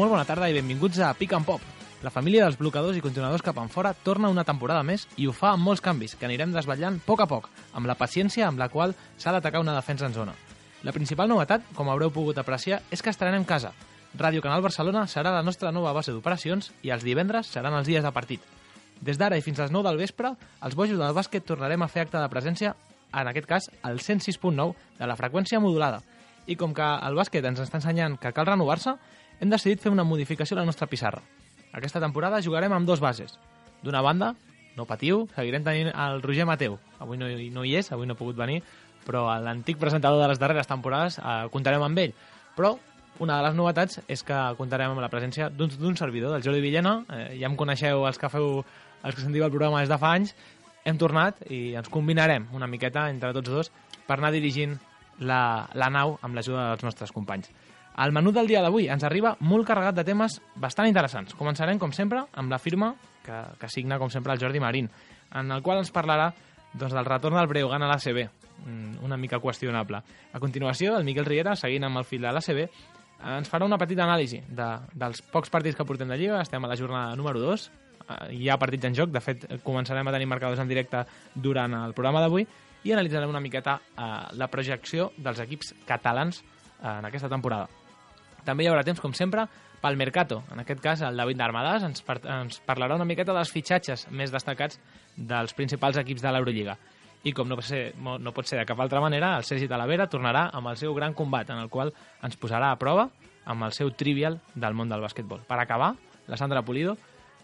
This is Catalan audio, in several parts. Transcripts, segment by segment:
Molt bona tarda i benvinguts a Pick and Pop. La família dels blocadors i continuadors cap enfora torna una temporada més i ho fa amb molts canvis que anirem desvetllant a poc a poc, amb la paciència amb la qual s'ha d'atacar una defensa en zona. La principal novetat, com haureu pogut apreciar, és que estrenem casa. Ràdio Canal Barcelona serà la nostra nova base d'operacions i els divendres seran els dies de partit. Des d'ara i fins als 9 del vespre, els bojos del bàsquet tornarem a fer acte de presència, en aquest cas, al 106.9 de la freqüència modulada. I com que el bàsquet ens està ensenyant que cal renovar-se, hem decidit fer una modificació a la nostra pissarra. Aquesta temporada jugarem amb dos bases. D'una banda, no patiu, seguirem tenint el Roger Mateu. Avui no, no hi és, avui no ha pogut venir, però l'antic presentador de les darreres temporades eh, comptarem amb ell. Però una de les novetats és que comptarem amb la presència d'un servidor, del Jordi Villena. Eh, ja em coneixeu els que feu els que sentiu el programa des de fa anys. Hem tornat i ens combinarem una miqueta entre tots dos per anar dirigint la, la nau amb l'ajuda dels nostres companys. El menú del dia d'avui ens arriba molt carregat de temes bastant interessants. Començarem, com sempre, amb la firma que, que signa, com sempre, el Jordi Marín, en el qual ens parlarà doncs, del retorn del Breogán a l'ACB, mm, una mica qüestionable. A continuació, el Miquel Riera, seguint amb el fil de l'ACB, ens farà una petita anàlisi de, dels pocs partits que portem de Lliga. Estem a la jornada número 2, eh, hi ha partits en joc, de fet, començarem a tenir marcadors en directe durant el programa d'avui, i analitzarem una miqueta eh, la projecció dels equips catalans eh, en aquesta temporada. També hi haurà temps, com sempre, pel Mercato. En aquest cas, el David d'Armadàs ens, par ens parlarà una miqueta dels fitxatges més destacats dels principals equips de l'Eurolliga. I com no pot, ser, no pot ser de cap altra manera, el Sergi Talavera tornarà amb el seu gran combat, en el qual ens posarà a prova amb el seu trivial del món del bàsquetbol. Per acabar, la Sandra Pulido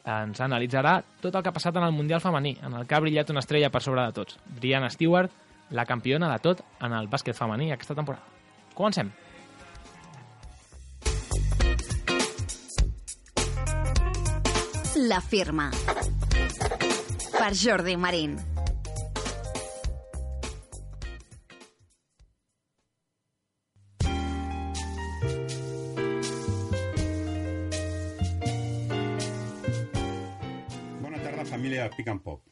ens analitzarà tot el que ha passat en el Mundial femení, en el que ha brillat una estrella per sobre de tots. Brianna Stewart, la campiona de tot en el bàsquet femení aquesta temporada. Comencem. La firma. Per Jordi Marín. Bona tarda, família de Pick and Pop.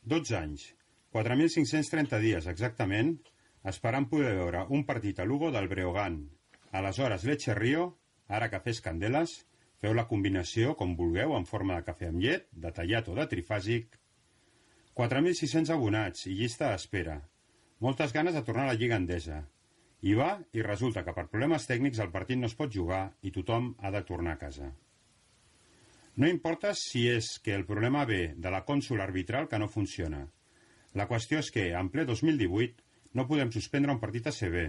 12 anys, 4.530 dies exactament, esperant poder veure un partit a Lugo del Breogán. Aleshores, Leche Rio, ara que fes candeles, feu la combinació com vulgueu en forma de cafè amb llet, de tallat o de trifàsic. 4.600 abonats i llista d'espera. Moltes ganes de tornar a la Lliga Endesa. I va, i resulta que per problemes tècnics el partit no es pot jugar i tothom ha de tornar a casa. No importa si és que el problema ve de la cònsul arbitral que no funciona. La qüestió és que, en ple 2018, no podem suspendre un partit a CB,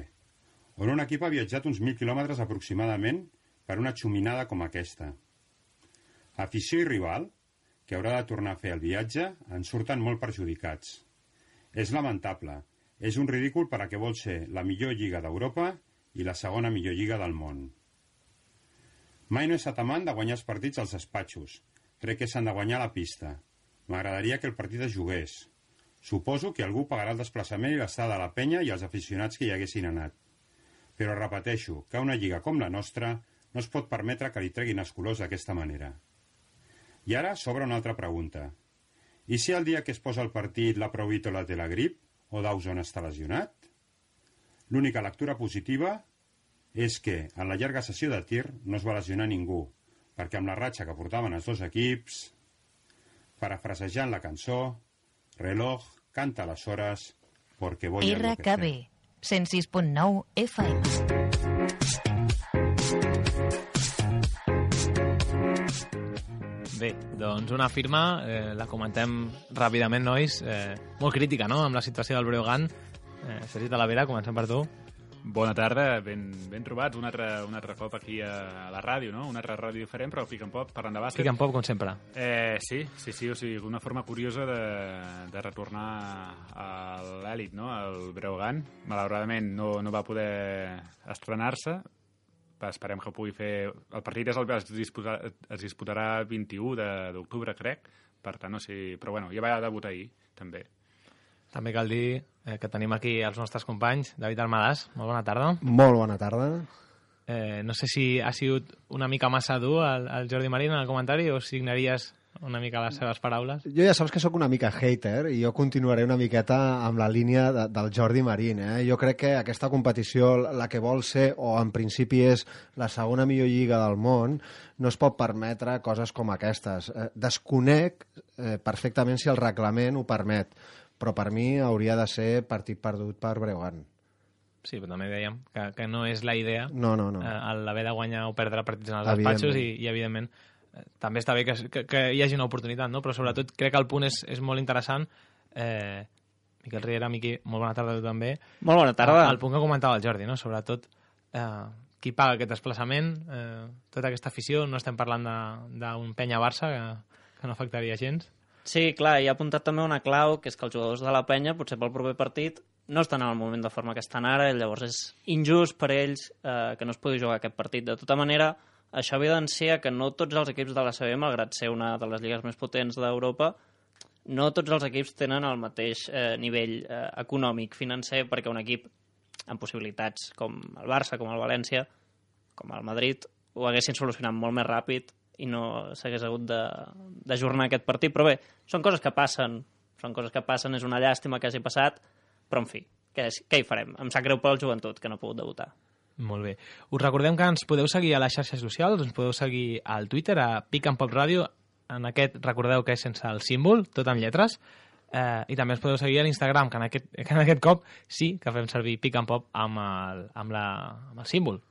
on un equip ha viatjat uns 1.000 quilòmetres aproximadament per una xuminada com aquesta. Afició i rival, que haurà de tornar a fer el viatge, en surten molt perjudicats. És lamentable. És un ridícul per a què vol ser la millor lliga d'Europa i la segona millor lliga del món. Mai no he estat amant de guanyar els partits als despatxos. Crec que s'han de guanyar la pista. M'agradaria que el partit es jugués. Suposo que algú pagarà el desplaçament i l'estada de la penya i els aficionats que hi haguessin anat. Però repeteixo que una lliga com la nostra no es pot permetre que li treguin els colors d'aquesta manera. I ara s'obre una altra pregunta. I si el dia que es posa el partit la provítola té la grip o Dawson està lesionat? L'única lectura positiva és que en la llarga sessió de tir no es va lesionar ningú, perquè amb la ratxa que portaven els dos equips, parafrasejant la cançó, reloj canta les hores porque voy a RKB 106.9 FM. Bé, doncs una firma, eh, la comentem ràpidament, nois, eh, molt crítica, no?, amb la situació del Breogán. Eh, Sergi Talavera, comencem per tu. Bona tarda, ben, ben trobats, un altre, un altre cop aquí a, a la ràdio, no? Una altra ràdio diferent, però and pop, parlant de bàsquet. And pop, com sempre. Eh, sí, sí, sí, o sigui, una forma curiosa de, de retornar a l'èlit, no?, al Breogán. Malauradament no, no va poder estrenar-se, esperem que pugui fer... El partit és el, es, disputa, es disputarà el 21 de- d'octubre, crec, per tant, no sé... Però bueno, ja va debutar ahir, també. També cal dir eh, que tenim aquí els nostres companys, David Almadàs, molt bona tarda. Molt bona tarda. Eh, no sé si ha sigut una mica massa dur el, el Jordi Marín en el comentari o signaries una mica les seves paraules. Jo ja saps que sóc una mica hater i jo continuaré una miqueta amb la línia de, del Jordi Marín. Eh? Jo crec que aquesta competició, la que vol ser, o en principi és la segona millor lliga del món, no es pot permetre coses com aquestes. Eh, desconec eh, perfectament si el reglament ho permet, però per mi hauria de ser partit perdut per Breogán. Sí, però també dèiem que, que no és la idea No, no, no. eh, el d'haver de guanyar o perdre partits en els despatxos i, i evidentment, també està bé que, que, que hi hagi una oportunitat, no? però sobretot crec que el punt és, és molt interessant. Eh, Miquel Riera, Miqui, molt bona tarda a tu també. Molt bona tarda. El punt que comentava el Jordi, no? sobretot eh, qui paga aquest desplaçament, eh, tota aquesta afició, no estem parlant d'un penya-Barça que, que no afectaria gens. Sí, clar, i ha apuntat també una clau, que és que els jugadors de la penya, potser pel proper partit, no estan en el moment de forma que estan ara, i llavors és injust per ells eh, que no es pugui jugar aquest partit. De tota manera, això evidencia que no tots els equips de la CB, malgrat ser una de les lligues més potents d'Europa, no tots els equips tenen el mateix eh, nivell eh, econòmic, financer, perquè un equip amb possibilitats com el Barça, com el València, com el Madrid, ho haguessin solucionat molt més ràpid i no s'hagués hagut d'ajornar aquest partit. Però bé, són coses que passen, són coses que passen, és una llàstima que hagi passat, però en fi, què, és- què hi farem? Em sap greu pel joventut, que no ha pogut debutar. Molt bé. Us recordem que ens podeu seguir a les xarxes socials, ens podeu seguir al Twitter, a Pic en Pop Ràdio, en aquest recordeu que és sense el símbol, tot amb lletres, eh, i també ens podeu seguir a l'Instagram, que, en aquest, que en aquest cop sí que fem servir Pic en Pop amb el, amb, la, amb el símbol,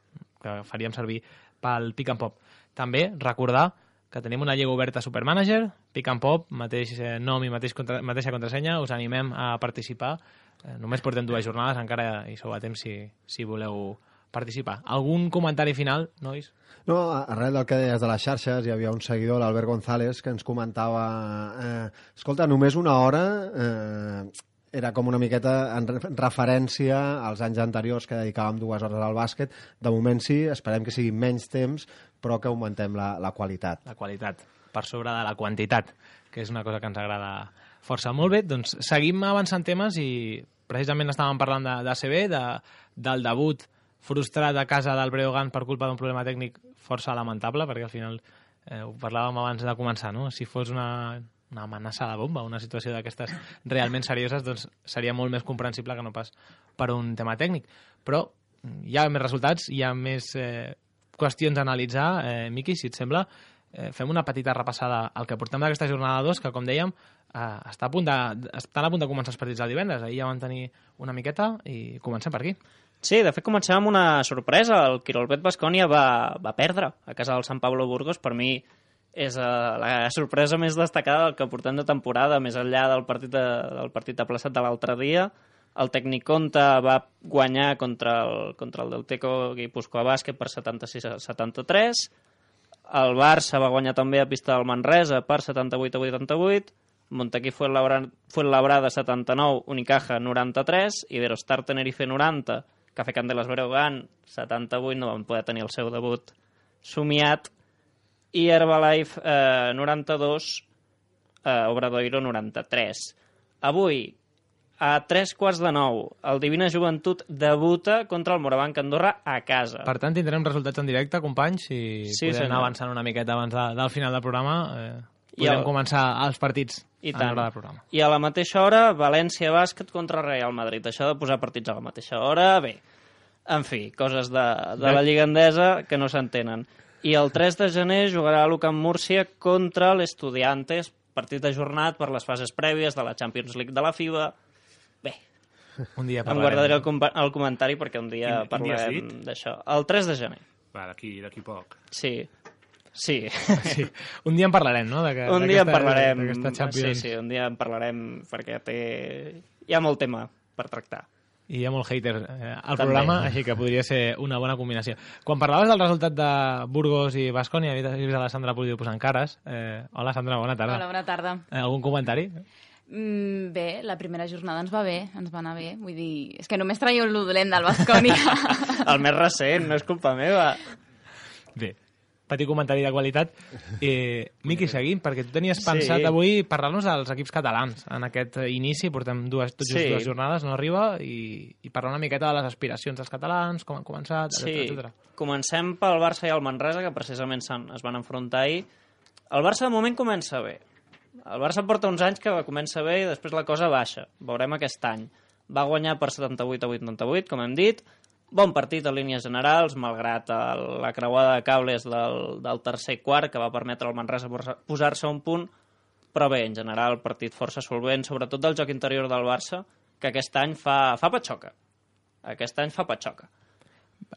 que faríem servir pel Pic en Pop. També recordar que tenim una lliga oberta a Supermanager, Pic en Pop, mateix eh, nom i mateix contra, mateixa contrasenya, us animem a participar. Eh, només portem dues jornades, encara hi sou a temps si, si voleu participar. Algun comentari final, nois? No, arrel del que deies de les xarxes, hi havia un seguidor, l'Albert González, que ens comentava eh, escolta, només una hora eh, era com una miqueta en re- referència als anys anteriors que dedicàvem dues hores al bàsquet. De moment sí, esperem que sigui menys temps, però que augmentem la, la qualitat. La qualitat, per sobre de la quantitat, que és una cosa que ens agrada força. Molt bé, doncs seguim avançant temes i precisament estàvem parlant de, de CB, de, del debut frustrat a casa del Breogán per culpa d'un problema tècnic força lamentable, perquè al final eh, ho parlàvem abans de començar, no? Si fos una, una amenaça de bomba, una situació d'aquestes realment serioses, doncs seria molt més comprensible que no pas per un tema tècnic. Però hi ha més resultats, hi ha més eh, qüestions a analitzar. Eh, Miqui, si et sembla, eh, fem una petita repassada al que portem d'aquesta jornada 2, que, com dèiem, eh, està a punt de, estan a punt de començar els partits del divendres. Ahir ja van tenir una miqueta i comencem per aquí. Sí, de fet comencem amb una sorpresa. El Quirolbet Bascònia va, va perdre a casa del Sant Pablo Burgos. Per mi és uh, la sorpresa més destacada del que portem de temporada, més enllà del partit, de, del partit aplaçat de l'altre dia. El tècnic Conta va guanyar contra el, contra el Delteco Guipúscoa Bàsquet per 76 a 73. El Barça va guanyar també a pista del Manresa per 78 a 88. Montequí Fuenlabrada 79, Unicaja 93, Iberostar Tenerife 90, Café Candelas Breogán 78, no van poder tenir el seu debut somiat, i Herbalife eh, 92, eh, Obradoiro 93. Avui, a tres quarts de nou, el Divina Joventut debuta contra el Morabanc Andorra a casa. Per tant, tindrem resultats en directe, companys, i Sí, podem senyor. anar avançant una miqueta abans de, del final del programa. Eh, I podem el- començar els partits I a tant. l'hora del programa. I a la mateixa hora, València Bàsquet contra Real Madrid. Això de posar partits a la mateixa hora, bé. En fi, coses de, de la Lliga Endesa que no s'entenen. I el 3 de gener jugarà l'Ucamp Múrcia contra l'Estudiantes, partit ajornat per les fases prèvies de la Champions League de la FIBA. Bé, Un dia em guardaré el, compa- el comentari perquè un dia Quin- parlarem d'això. El 3 de gener, Va, d'aquí d'aquí poc. sí. Sí. Sí. Un dia en parlarem, no? De que, un dia en parlarem. Sí, sí, un dia en parlarem perquè té... hi ha molt tema per tractar. I hi ha molt hater eh, al També. programa, així que podria ser una bona combinació. Quan parlaves del resultat de Burgos i Bascònia, he vist a la Sandra Pulido posant cares. Eh, hola, Sandra, bona tarda. Hola, bona tarda. Eh, algun comentari? Mm, bé, la primera jornada ens va bé, ens va anar bé. Vull dir, és que només traieu el dolent del Bascònia. El més recent, no és culpa meva. Bé, petit comentari de qualitat. Eh, Miqui, seguim, perquè tu tenies Sí. pensat avui parlar-nos dels equips catalans. En aquest inici portem dues, tot just Sí. dues jornades, no arriba, i, i parlar una miqueta de les aspiracions dels catalans, com han començat, Sí, etc. comencem pel Barça i el Manresa, que precisament es van enfrontar ahir. El Barça de moment comença bé. El Barça porta uns anys que comença bé i després la cosa baixa. Veurem aquest any. Va guanyar per 78 a 88, com hem dit. Bon partit a línies generals, malgrat el, la creuada de cables del, del tercer quart, que va permetre al Manresa posar- posar-se un punt, però bé, en general, partit força solvent, sobretot del joc interior del Barça, que aquest any fa, fa patxoca. Aquest any fa patxoca.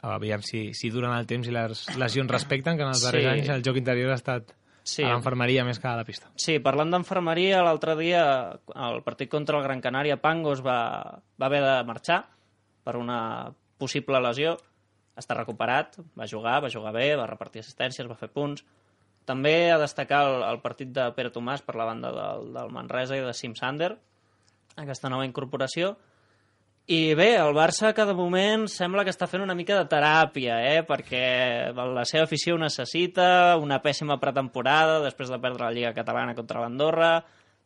Aviam si, si duren el temps i les lesions respecten, que en els Sí. darrers anys el joc interior ha estat Sí. a l'infermeria més que a la pista. Sí, parlant d'enfermeria, l'altre dia, el partit contra el Gran Canària, Pangos va, va haver de marxar per una possible lesió. Està recuperat, va jugar, va jugar bé, va repartir assistències, va fer punts. També a destacar el, el partit de Pere Tomàs per la banda del, del Manresa i de Sim Sander, aquesta nova incorporació. I bé, el Barça que de moment sembla que està fent una mica de teràpia, eh? perquè la seva afició necessita, una pèssima pretemporada, després de perdre la Lliga Catalana contra l'Andorra,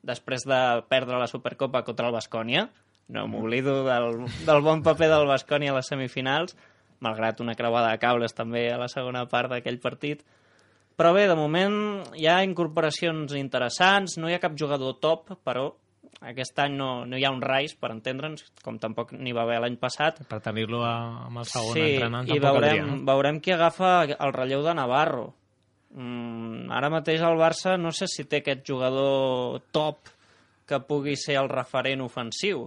després de perdre la Supercopa contra el Bascònia, no m'oblido del, del bon paper del Bascònia a les semifinals, malgrat una creuada de cables també a la segona part d'aquell partit. Però bé, de moment hi ha incorporacions interessants, no hi ha cap jugador top, però aquest any no, no hi ha un Rice, per entendre'ns, com tampoc n'hi va haver l'any passat. Per tenir-lo amb el segon Sí, entrenant i tampoc veurem, caldria, no? veurem qui agafa el relleu de Navarro. Mm, ara mateix el Barça no sé si té aquest jugador top que pugui ser el referent ofensiu.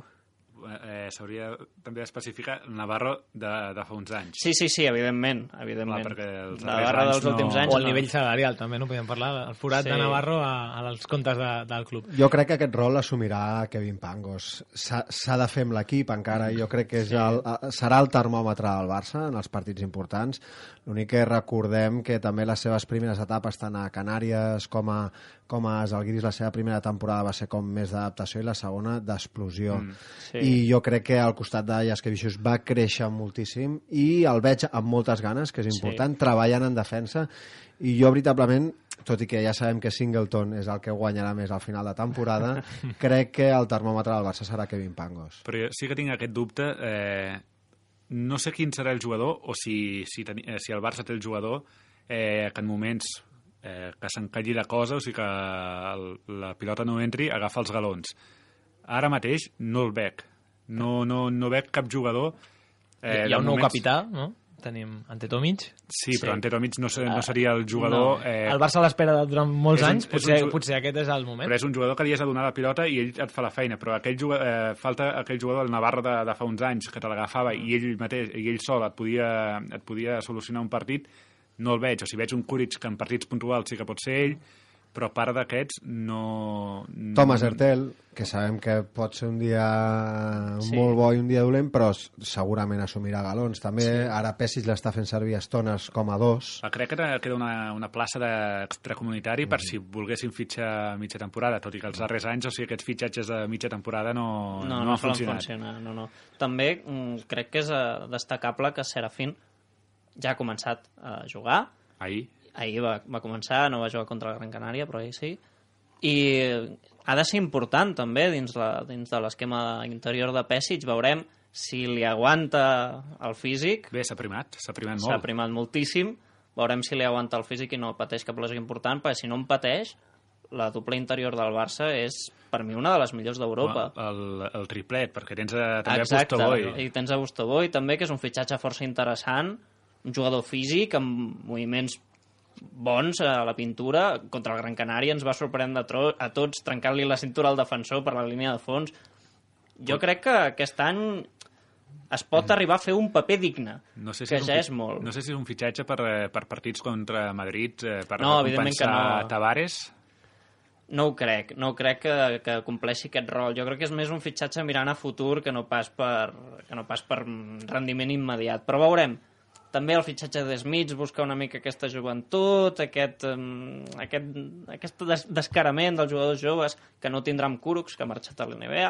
Eh, S'hauria també d'especificar Navarro de, de fa uns anys. Sí, sí, sí, evidentment. evidentment. Clar, perquè els anys dels no- últims O anys el nivell salarial, també, no podíem parlar. El forat Sí. de Navarro a, als comptes de, del club. Jo crec que aquest rol l'assumirà Kevin Pangos. S'ha de fer amb l'equip encara. Jo crec que és el, serà el termòmetre del Barça en els partits importants. L'únic que recordem que també les seves primeres etapes tant a Canàries com a, com a Zalgiris, la seva primera temporada va ser com més d'adaptació i la segona d'explosió. Mm, sí. I jo crec que al costat de Jaskevicius va créixer moltíssim i el veig amb moltes ganes, que és important, sí. treballant en defensa i jo veritablement tot i que ja sabem que Singleton és el que guanyarà més al final de temporada, crec que el termòmetre del Barça serà Kevin Pangos. Però jo sí que tinc aquest dubte. Eh, no sé quin serà el jugador o si, si, teni, eh, si el Barça té el jugador eh, que en moments eh, que s'encalli la cosa, o sigui que el, la pilota no entri, agafa els galons. Ara mateix no el veig. No, no, no veig cap jugador... Eh, Hi ha un nou moments- capità, no? Tenim Ante Tomic. Sí, però Sí. Ante Tomic no, ser, no seria el jugador... No. Eh, El Barça l'espera durant molts és un- anys, potser, un potser aquest és el moment. Però és un jugador que li has de donar la pilota i ell et fa la feina, però aquell jugador, eh, falta aquell jugador, el Navarro de, de fa uns anys, que te l'agafava i ell mateix, i ell sol et podia, et podia solucionar un partit, no el veig. O si veig un Kuric que en partits puntuals sí que pot ser ell, però a part d'aquests no... Thomas Hertel, que sabem que pot ser un dia Sí. molt bo i un dia dolent, però segurament assumirà galons. També sí. ara Pessic l'està fent servir estones com a dos. Ah, Crec que queda una, una plaça d'extracomunitari per si volguessin fitxar mitja temporada, tot i que els darrers anys, o sigui, aquests fitxatges de mitja temporada no, no, no, no, han funcionat. funcionar. No, no. També mm, crec que és eh, destacable que Serafín ja ha començat a jugar, Ahir, ahir va, va començar, no va jugar contra la Gran Canària, però ahir sí. I ha de ser important també dins, la, dins de l'esquema interior de Pessic. Veurem si li aguanta el físic. bé, s'ha primat, s'ha primat S'ha molt. primat moltíssim. Veurem si li aguanta el físic i no pateix cap lesió important, perquè si no en pateix, la dupla interior del Barça és, per mi, una de les millors d'Europa. El, el triplet, perquè tens eh, també Exacte, a Postoboi. i tens a Bustoboy també, que és un fitxatge força interessant, un jugador físic amb moviments bons a la pintura, contra el Gran Canària ens va sorprendre a, tots trencant-li la cintura al defensor per la línia de fons. Jo crec que aquest any es pot arribar a fer un paper digne, No sé si que és ja és molt. No sé si és un fitxatge per, eh, per partits contra Madrid, eh, per No, evidentment que compensar no. Tavares. No ho crec, no crec que, que compleixi aquest rol. Jo crec que és més un fitxatge mirant a futur que no pas per, que no pas per rendiment immediat. Però veurem. També el fitxatge de Smith busca una mica aquesta joventut, aquest, um, aquest, aquest des descarament dels jugadors joves que no tindrà amb Kuruks, que ha marxat a l'NBA.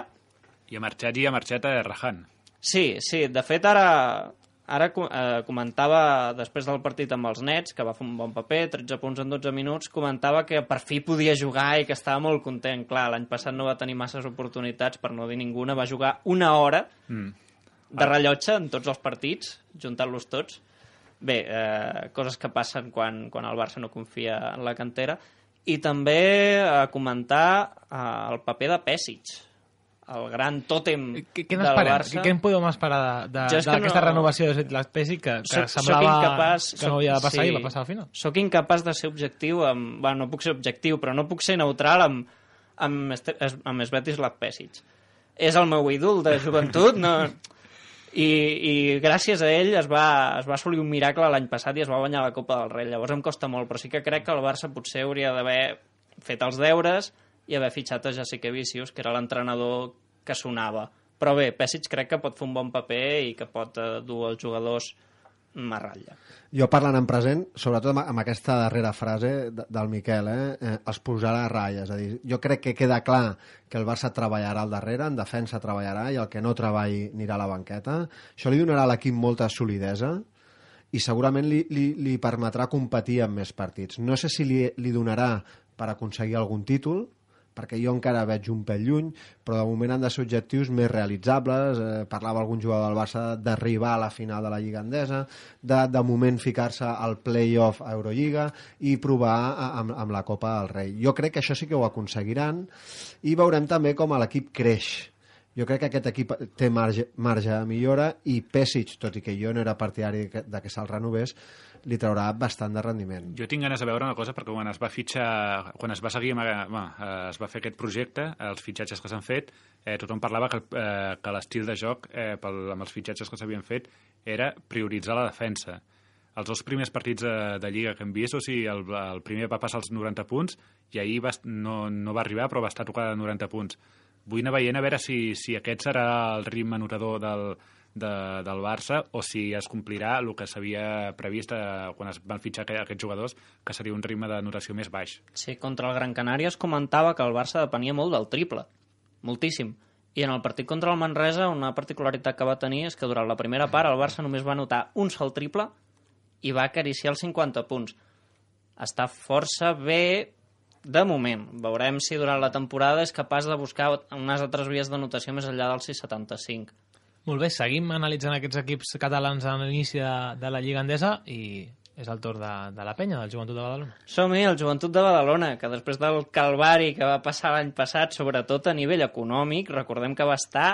I ha marxat i ha marxat a Rahan. Sí, sí, de fet ara, ara eh, comentava després del partit amb els Nets, que va fer un bon paper, 13 punts en 12 minuts, comentava que per fi podia jugar i que estava molt content. Clar, l'any passat no va tenir masses oportunitats, per no dir ninguna, va jugar una hora Mm. de rellotge en tots els partits, juntant-los tots. Bé, eh, coses que passen quan, quan el Barça no confia en la cantera. i també a comentar eh, el paper de Pesic, el gran tòtem Què, què del? Barça. Què, en podem esperar d'aquesta no- renovació de Setlas Pesi que, que Soc- soc semblava incapaç- que no havia de passar sí. i va passar al final? Sóc incapaç de ser objectiu amb... Bueno, no puc ser objectiu, però no puc ser neutral amb, amb, es- amb Svetislav Pesic. És el meu ídol de joventut, no... I, I gràcies a ell es va, es va assolir un miracle l'any passat i es va guanyar la Copa del Rei. Llavors em costa molt, però sí que crec que el Barça potser hauria d'haver fet els deures i haver fitxat a Jessica Vicius, que era l'entrenador que sonava. Però bé, Pesic crec que pot fer un bon paper i que pot eh, dur els jugadors a ratlla. Jo parlant en present, sobretot amb, aquesta darrera frase de, del Miquel, eh, eh, els posarà a ratlla. És a dir, jo crec que queda clar que el Barça treballarà al darrere, en defensa treballarà, i el que no treballi anirà a la banqueta. Això li donarà a l'equip molta solidesa i segurament li, li, li permetrà competir en més partits. No sé si li, li donarà per aconseguir algun títol, perquè jo encara veig un pèl lluny, però de moment han de ser objectius més realitzables. Eh, parlava algun jugador del Barça d'arribar a la final de la Lliga Endesa, de, de moment ficar-se al play-off a Eurolliga i provar a, amb, amb la Copa del Rei. Jo crec que això sí que ho aconseguiran i veurem també com l'equip creix. Jo crec que aquest equip té marge, marge de millora i Pesic, tot i que jo no era partidari de que se'l renovés, li traurà bastant de rendiment. Jo tinc ganes de veure una cosa perquè quan es va fitxar, quan es va seguir, bueno, es va fer aquest projecte, els fitxatges que s'han fet, eh, tothom parlava que, eh, que l'estil de joc eh, pel, amb els fitxatges que s'havien fet era prioritzar la defensa. Els dos primers partits de, de Lliga que hem vist, o sigui, el, el primer va passar els 90 punts i ahir va, no, no va arribar, però va estar tocada de 90 punts. Vull anar veient a veure si, si aquest serà el ritme anotador del, de, del Barça o si es complirà el que s'havia previst eh, quan es van fitxar aqu- aquests jugadors, que seria un ritme d'anotació més baix. Sí, contra el Gran Canària es comentava que el Barça depenia molt del triple, moltíssim. I en el partit contra el Manresa una particularitat que va tenir és que durant la primera part el Barça només va anotar un sol triple i va acariciar els 50 punts. Està força bé de moment. Veurem si durant la temporada és capaç de buscar unes altres vies d'anotació més enllà del 6,75. Molt bé, seguim analitzant aquests equips catalans a l'inici de, de la Lliga Endesa i és el torn de, de la penya, del Joventut de Badalona. Som-hi, el Joventut de Badalona, que després del calvari que va passar l'any passat, sobretot a nivell econòmic, recordem que va estar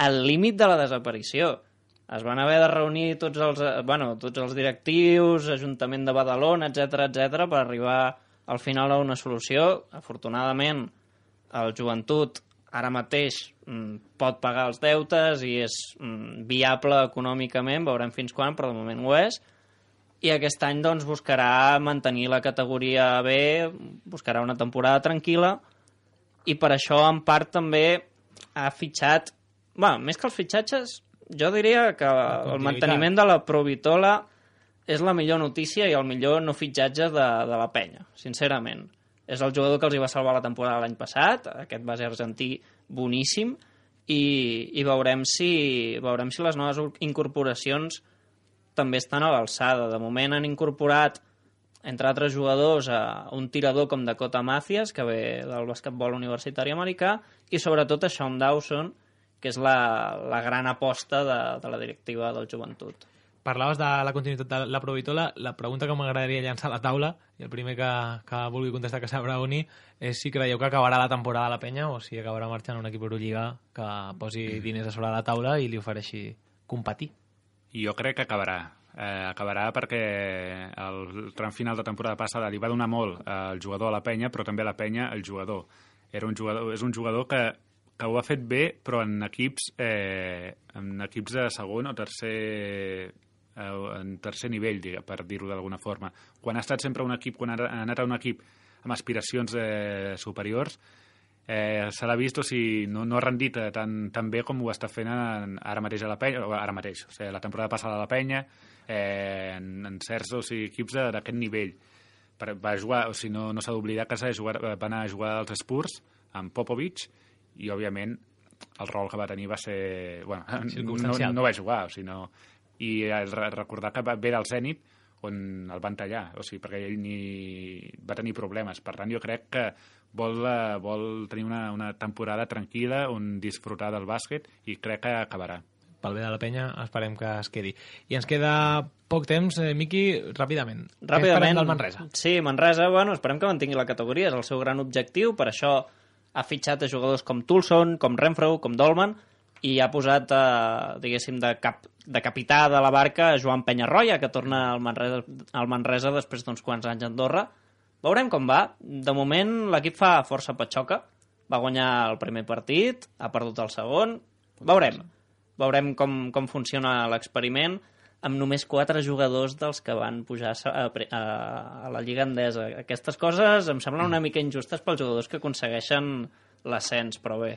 al límit de la desaparició. Es van haver de reunir tots els, eh, bueno, tots els directius, Ajuntament de Badalona, etc etc per arribar al final a una solució. Afortunadament, el Joventut ara mateix mm, pot pagar els deutes i és mm, viable econòmicament, veurem fins quan, però de moment ho és i aquest any doncs, buscarà mantenir la categoria B, buscarà una temporada tranquil·la i per això en part també ha fitxat bueno, més que els fitxatges jo diria que el manteniment de la Provitola és la millor notícia i el millor no fitxatge de, de la penya, sincerament. És el jugador que els hi va salvar la temporada l'any passat, aquest base argentí boníssim, i, i veurem, si, veurem si les noves incorporacions també estan a l'alçada. De moment han incorporat, entre altres jugadors, a un tirador com Dakota Macias, que ve del basquetbol universitari americà, i sobretot a Sean Dawson, que és la, la gran aposta de, de la directiva del joventut. Parlaves de la continuïtat de la Provitola. La pregunta que m'agradaria llançar a la taula, i el primer que, que vulgui contestar que s'abraoni, és si creieu que acabarà la temporada a la penya o si acabarà marxant un equip Eurolliga que posi diners a sobre la taula i li ofereixi competir. Jo crec que acabarà. Eh, acabarà perquè el tram final de temporada passada li va donar molt al jugador a la penya, però també a la penya al jugador. Era un jugador és un jugador que, que ho ha fet bé, però en equips, eh, en equips de segon o tercer eh, en tercer nivell, per dir-ho d'alguna forma. Quan ha estat sempre un equip, quan ha anat a un equip amb aspiracions eh, superiors, eh, se l'ha vist, o sigui, no, no ha rendit eh, tan, tan bé com ho està fent en, ara mateix a la penya, o ara mateix, o sigui, la temporada passada a la penya, eh, en, en certs o sigui, equips d'aquest nivell. Per, va jugar, o sigui, no, no s'ha d'oblidar que s'ha jugar, va anar a jugar als Spurs amb Popovic i, òbviament, el rol que va tenir va ser... Bueno, no, no va jugar, o sigui, no... I re- recordar que va ve del Zenit, on el van tallar, o sigui, perquè ell ni... va tenir problemes. Per tant, jo crec que vol, eh, vol tenir una, una temporada tranquil·la on disfrutar del bàsquet i crec que acabarà. pel bé de la penya, esperem que es quedi. I ens queda poc temps, eh, Miqui, ràpidament. Què esperem Ràpidament. del Manresa? Sí, Manresa, bueno, esperem que mantingui la categoria, és el seu gran objectiu, per això ha fitxat a jugadors com Tulson, com Renfro, com Dolman, i ha posat, eh, diguéssim, de, cap, de capità de la barca Joan Penyarroia, que torna al Manresa, al Manresa després d'uns quants anys a Andorra. Veurem com va. De moment, l'equip fa força patxoca. Va guanyar el primer partit, ha perdut el segon. Veurem. Veurem com, com funciona l'experiment amb només quatre jugadors dels que van pujar a, a, a la Lliga Endesa. Aquestes coses em semblen una mica injustes pels jugadors que aconsegueixen l'ascens, però bé,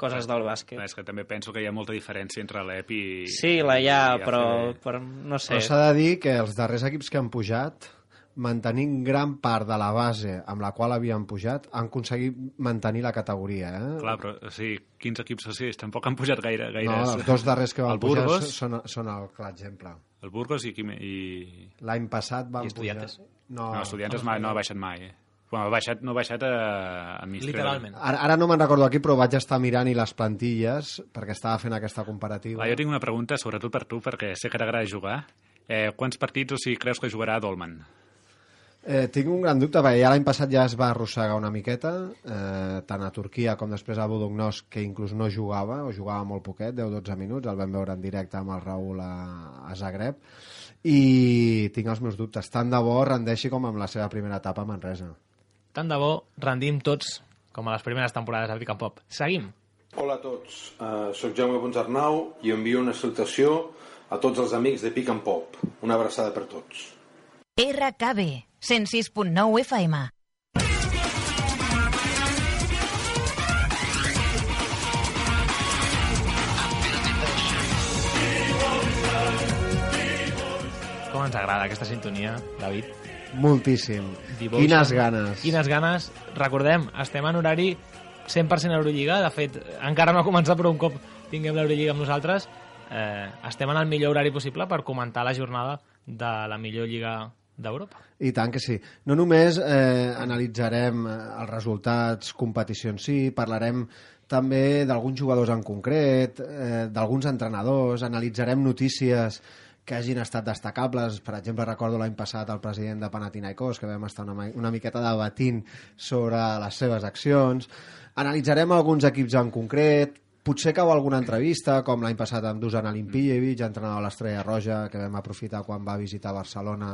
coses del bàsquet. És que també penso que hi ha molta diferència entre l'EP i... Sí, la hi ha, i però, però no sé. Però s'ha de dir que els darrers equips que han pujat, mantenint gran part de la base amb la qual havien pujat, han aconseguit mantenir la categoria. Eh? Clar, però o sigui, quins equips així? Tampoc han pujat gaire. gaire no, els dos darrers que van el pujar Burgos, són, són el clar exemple. El Burgos i... I... L'any passat van I pujar... No, No, Estudiantes mai, no ha baixat mai. Eh? Bueno, ha baixat, no ha baixat a, a mig Literalment. Ara, ara no me'n recordo aquí, però vaig estar mirant i les plantilles perquè estava fent aquesta comparativa. Va, jo tinc una pregunta, sobretot per tu, perquè sé que t'agrada jugar. Eh, quants partits o sigui, creus que jugarà Dolman? Eh, tinc un gran dubte, perquè ja l'any passat ja es va arrossegar una miqueta, eh, tant a Turquia com després a Budognos, que inclús no jugava, o jugava molt poquet, 10-12 minuts, el vam veure en directe amb el Raül a, a Zagreb, i tinc els meus dubtes. Tant de bo rendeixi com amb la seva primera etapa a Manresa. Tant de bo rendim tots com a les primeres temporades de Pick and Pop. Seguim. Hola a tots, uh, soc Jaume Ponsarnau i envio una salutació a tots els amics de Pick and Pop. Una abraçada per tots. RKB, 106.9 FM. Com ens agrada aquesta sintonia, David. Moltíssim. Devotion. Quines ganes. Quines ganes. Recordem, estem en horari 100% Eurolliga. De fet, encara no ha començat, però un cop tinguem l'Eurolliga amb nosaltres, eh, estem en el millor horari possible per comentar la jornada de la millor lliga d'Europa. I tant que sí. No només eh, analitzarem eh, els resultats, competició en si, parlarem també d'alguns jugadors en concret, eh, d'alguns entrenadors, analitzarem notícies que hagin estat destacables. Per exemple, recordo l'any passat el president de Panathinaikos, que vam estar una, una miqueta debatint sobre les seves accions. Analitzarem alguns equips en concret, potser cau alguna entrevista, com l'any passat amb Dusan Alimpijevic, entrenador de l'Estrella Roja, que vam aprofitar quan va visitar Barcelona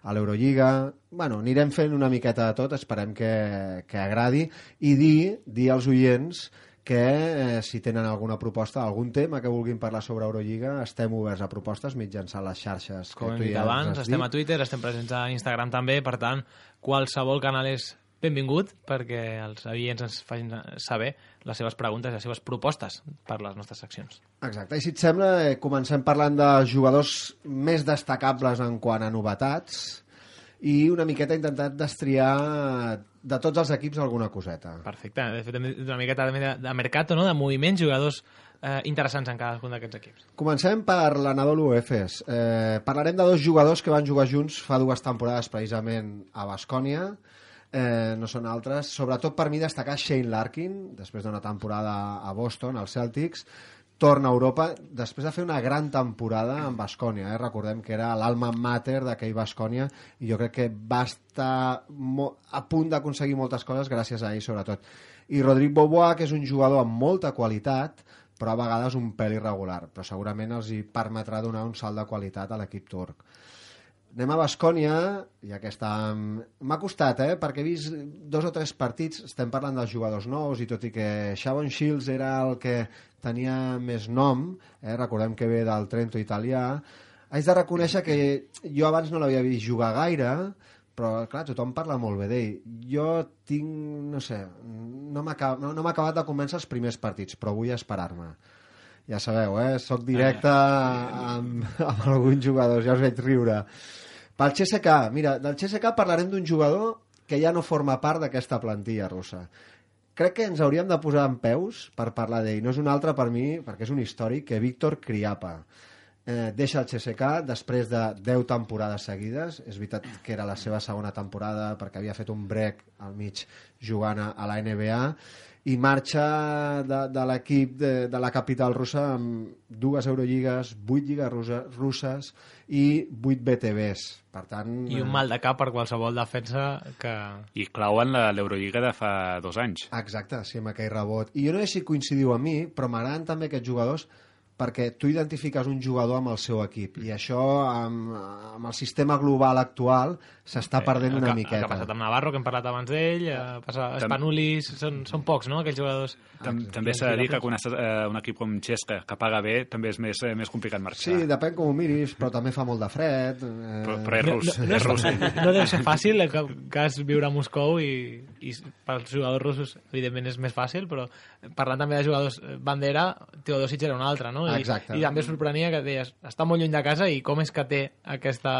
a l'Eurolliga. Bueno, anirem fent una miqueta de tot, esperem que, que agradi, i dir, dir als oients que eh, si tenen alguna proposta, algun tema que vulguin parlar sobre Eurolliga, estem oberts a propostes mitjançant les xarxes. Com que hem dit ja abans, estem dit. a Twitter, estem presents a Instagram també, per tant, qualsevol canal és benvingut perquè els oients ens facin saber les seves preguntes i les seves propostes per les nostres seccions. Exacte, i si et sembla, eh, comencem parlant de jugadors més destacables en quant a novetats i una miqueta intentat destriar de tots els equips alguna coseta. Perfecte. De fet, una miqueta també de, de mercat, no? de moviments, jugadors eh, interessants en cadascun d'aquests equips. Comencem per l'Anadolu Efes. Eh, parlarem de dos jugadors que van jugar junts fa dues temporades precisament a Bascònia. Eh, no són altres. Sobretot per mi destacar Shane Larkin, després d'una temporada a Boston, als Celtics, torna a Europa després de fer una gran temporada amb Bascònia. Eh? Recordem que era l'alma mater d'aquell Bascònia i jo crec que va estar a punt d'aconseguir moltes coses gràcies a ell, sobretot. I Rodrigo Bobois, que és un jugador amb molta qualitat, però a vegades un pèl irregular, però segurament els hi permetrà donar un salt de qualitat a l'equip turc. Anem a Bascònia, ja que està... M'ha costat, eh? Perquè he vist dos o tres partits, estem parlant dels jugadors nous, i tot i que Shavon Shields era el que tenia més nom, eh? recordem que ve del Trento italià, haig de reconèixer que jo abans no l'havia vist jugar gaire, però clar, tothom parla molt bé d'ell. Jo tinc, no sé, no m'ha no, no acabat de convèncer els primers partits, però vull esperar-me. Ja sabeu, eh? Soc directe amb, amb alguns jugadors, ja us veig riure. Pel CSK, mira, del CSK parlarem d'un jugador que ja no forma part d'aquesta plantilla russa. Crec que ens hauríem de posar en peus per parlar d'ell. No és un altre per mi, perquè és un històric, que Víctor Kriapa. eh, deixa el CSK després de 10 temporades seguides. És veritat que era la seva segona temporada perquè havia fet un break al mig jugant a la NBA i marxa de, de l'equip de, de la capital russa amb dues Eurolligues, vuit lligues russa, russes i vuit BTBs. Per tant... I un mal de cap per qualsevol defensa que... I clauen la- l'Eurolliga de fa dos anys. Exacte, sí, amb aquell rebot. I jo no sé si coincidiu amb mi, però m'agraden també aquests jugadors perquè tu identifiques un jugador amb el seu equip i això amb, amb el sistema global actual s'està perdent el una que, miqueta. El que ha passat amb Navarro, que hem parlat abans d'ell, eh, passa Spanulis, són, són pocs, no?, aquells jugadors. Tam també s'ha de dir que quan estàs, eh, un equip com Xesca, que paga bé, també és més, eh, més complicat marxar. Sí, depèn com ho miris, però també fa molt de fred. Eh... Però, però és No, rus, no, no, és rus. no deu ser fàcil, en cap cas, viure a Moscou i, i pels jugadors russos, evidentment, és més fàcil, però parlant també de jugadors eh, bandera, Teodosic era un altre, no? I, Exacte. I també sorprenia que deies, està molt lluny de casa i com és que té aquesta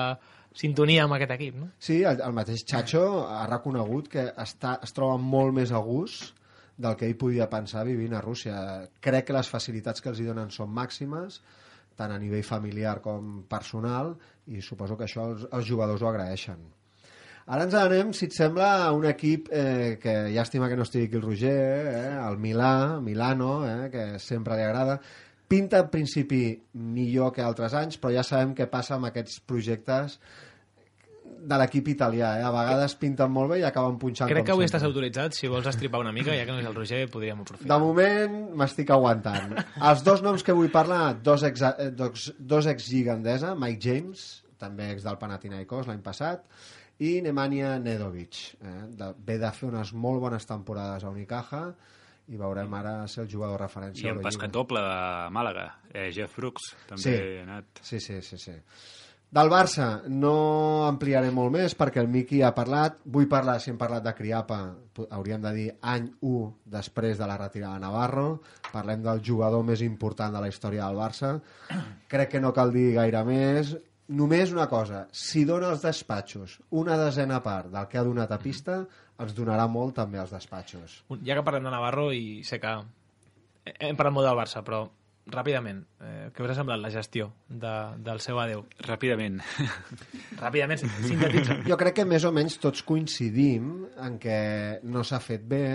sintonia amb aquest equip, no? Sí, el, el mateix Chacho ha reconegut que està, es troba molt més a gust del que ell podia pensar vivint a Rússia. Crec que les facilitats que els hi donen són màximes, tant a nivell familiar com personal, i suposo que això els, els jugadors ho agraeixen. Ara ens anem, si et sembla, a un equip eh, que llàstima que no estigui aquí el Roger, eh, el Milà, Milano, eh, que sempre li agrada. Pinta en principi millor que altres anys, però ja sabem què passa amb aquests projectes de l'equip italià, eh? A vegades pinten molt bé i acaben punxant Crec que avui sempre. estàs autoritzat, si vols estripar una mica, ja que no és el Roger, podríem De aprofitar. moment m'estic aguantant. Els dos noms que vull parlar, dos ex, eh, dos, dos ex gigandesa, Mike James, també ex del Panathinaikos l'any passat, i Nemanja Nedovic. Eh? De, ve de fer unes molt bones temporades a Unicaja i veurem ara ser el jugador de referència. I el basquet doble de Màlaga, eh, Jeff Brooks, també Sí. ha anat... Sí, sí, sí, sí. Del Barça no ampliaré molt més perquè el Miqui ha parlat. Vull parlar, si hem parlat de Criapa, hauríem de dir any 1 després de la retirada de Navarro. Parlem del jugador més important de la història del Barça. Crec que no cal dir gaire més. Només una cosa, si dona als despatxos una desena part del que ha donat a pista, ens donarà molt també als despatxos. Ja que parlem de Navarro i sé que hem parlat molt del Barça, però ràpidament, eh, què us ha semblat la gestió de, del seu adeu? Ràpidament. Ràpidament, sintetitza. Jo crec que més o menys tots coincidim en què no s'ha fet bé,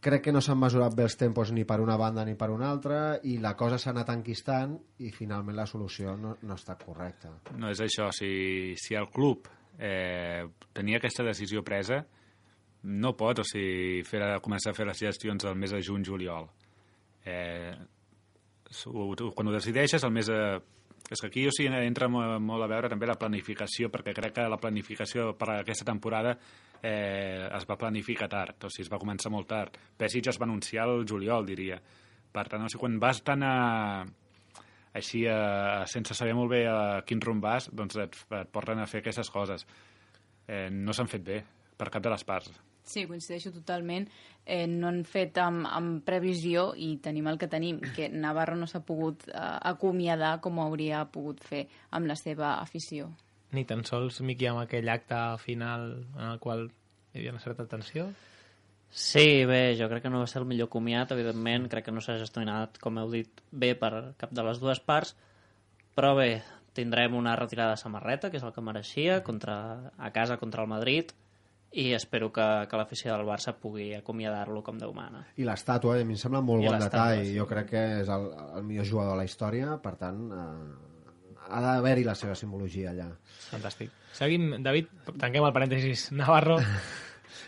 crec que no s'han mesurat bé els tempos ni per una banda ni per una altra i la cosa s'ha anat enquistant i finalment la solució no, no estat correcta. No és això, si, si el club eh, tenia aquesta decisió presa, no pot, o sigui, fer, començar a fer les gestions al mes de juny-juliol. Eh, quan ho decideixes, el mes de... És que aquí o sigui, entra mo- molt a veure també la planificació, perquè crec que la planificació per a aquesta temporada eh, es va planificar tard, o sigui, es va començar molt tard. Pesic es va anunciar el juliol, diria. Per tant, o sigui, quan vas tan a, així, a, sense saber molt bé a quin rumb vas, doncs et, et porten a fer aquestes coses. Eh, no s'han fet bé, per cap de les parts. Sí, coincideixo totalment. Eh, no han fet amb, amb previsió i tenim el que tenim, que Navarro no s'ha pogut eh, acomiadar com ho hauria pogut fer amb la seva afició. Ni tan sols Miqui amb aquell acte final en el qual hi havia una certa tensió. Sí, bé, jo crec que no va ser el millor comiat, evidentment, crec que no s'ha gestionat, com heu dit, bé per cap de les dues parts, però bé, tindrem una retirada de samarreta, que és el que mereixia, contra, a casa contra el Madrid, i espero que, que l'afició del Barça pugui acomiadar-lo com Déu mana. I l'estàtua, a mi em sembla molt I bon detall. sí. Jo crec que és el, el millor jugador de la història, per tant, eh, ha d'haver-hi la seva simbologia allà. Fantàstic. Seguim, David, tanquem el parèntesis Navarro.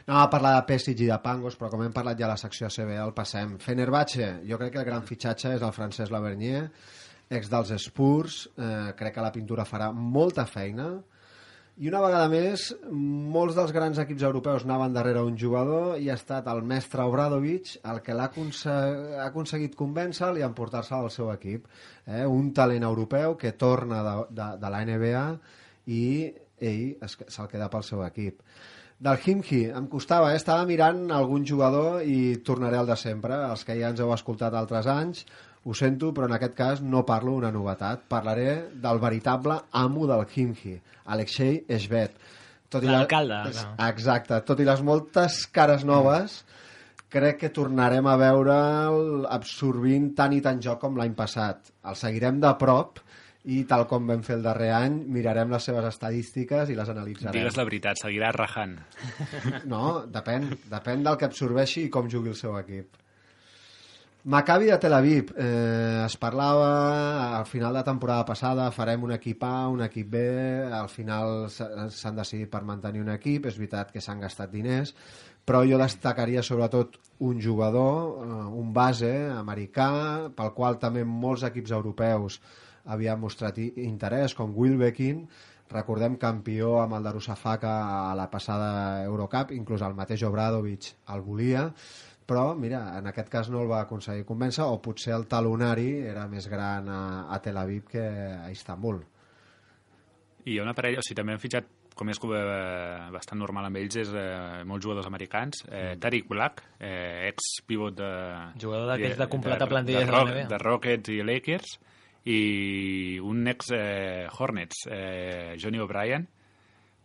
No a parlar de Pesic i de Pangos, però com hem parlat ja a la secció CB, el passem. Fenerbahce, jo crec que el gran fitxatge és el francès Lavernier, ex dels Spurs, eh, crec que la pintura farà molta feina, i una vegada més, molts dels grans equips europeus anaven darrere un jugador i ha estat el mestre Obradovic el que l'ha aconse aconseguit convèncer i emportar-se al seu equip. Eh? Un talent europeu que torna de, de, de la NBA i ell se'l queda pel seu equip. Del Himki, em costava, eh? estava mirant algun jugador i tornaré al de sempre, els que ja ens heu escoltat altres anys, ho sento, però en aquest cas no parlo una novetat. Parlaré del veritable amo del Himki, Alexei Esvet. Tot la- L'alcalde, És- clar. Exacte. Tot i les moltes cares noves, crec que tornarem a veure'l absorbint tant i tant joc com l'any passat. El seguirem de prop i tal com vam fer el darrer any, mirarem les seves estadístiques i les analitzarem. Digues la veritat, seguirà rajant. No, depèn, depèn del que absorbeixi i com jugui el seu equip. Maccabi de Tel Aviv. Eh, es parlava al final de temporada passada farem un equip A, un equip B, al final s'han decidit per mantenir un equip, és veritat que s'han gastat diners, però jo destacaria sobretot un jugador, eh, un base americà, pel qual també molts equips europeus havien mostrat interès, com Wilbekin, recordem campió amb el Darussafaka a la passada Eurocup, inclús el mateix Obradovic el volia, però mira, en aquest cas no el va aconseguir convèncer o potser el talonari era més gran a, a Tel Aviv que a Istanbul. I hi ha una parella, o sigui, també han fitxat, com és eh, bastant normal amb ells, és eh, molts jugadors americans. Eh, Tariq Black, eh, ex-pivot de... Jugador d'aquells de completar plantilles de, de la Rock- NBA. de Rockets i Lakers, i un ex-Hornets, eh, Johnny O'Brien,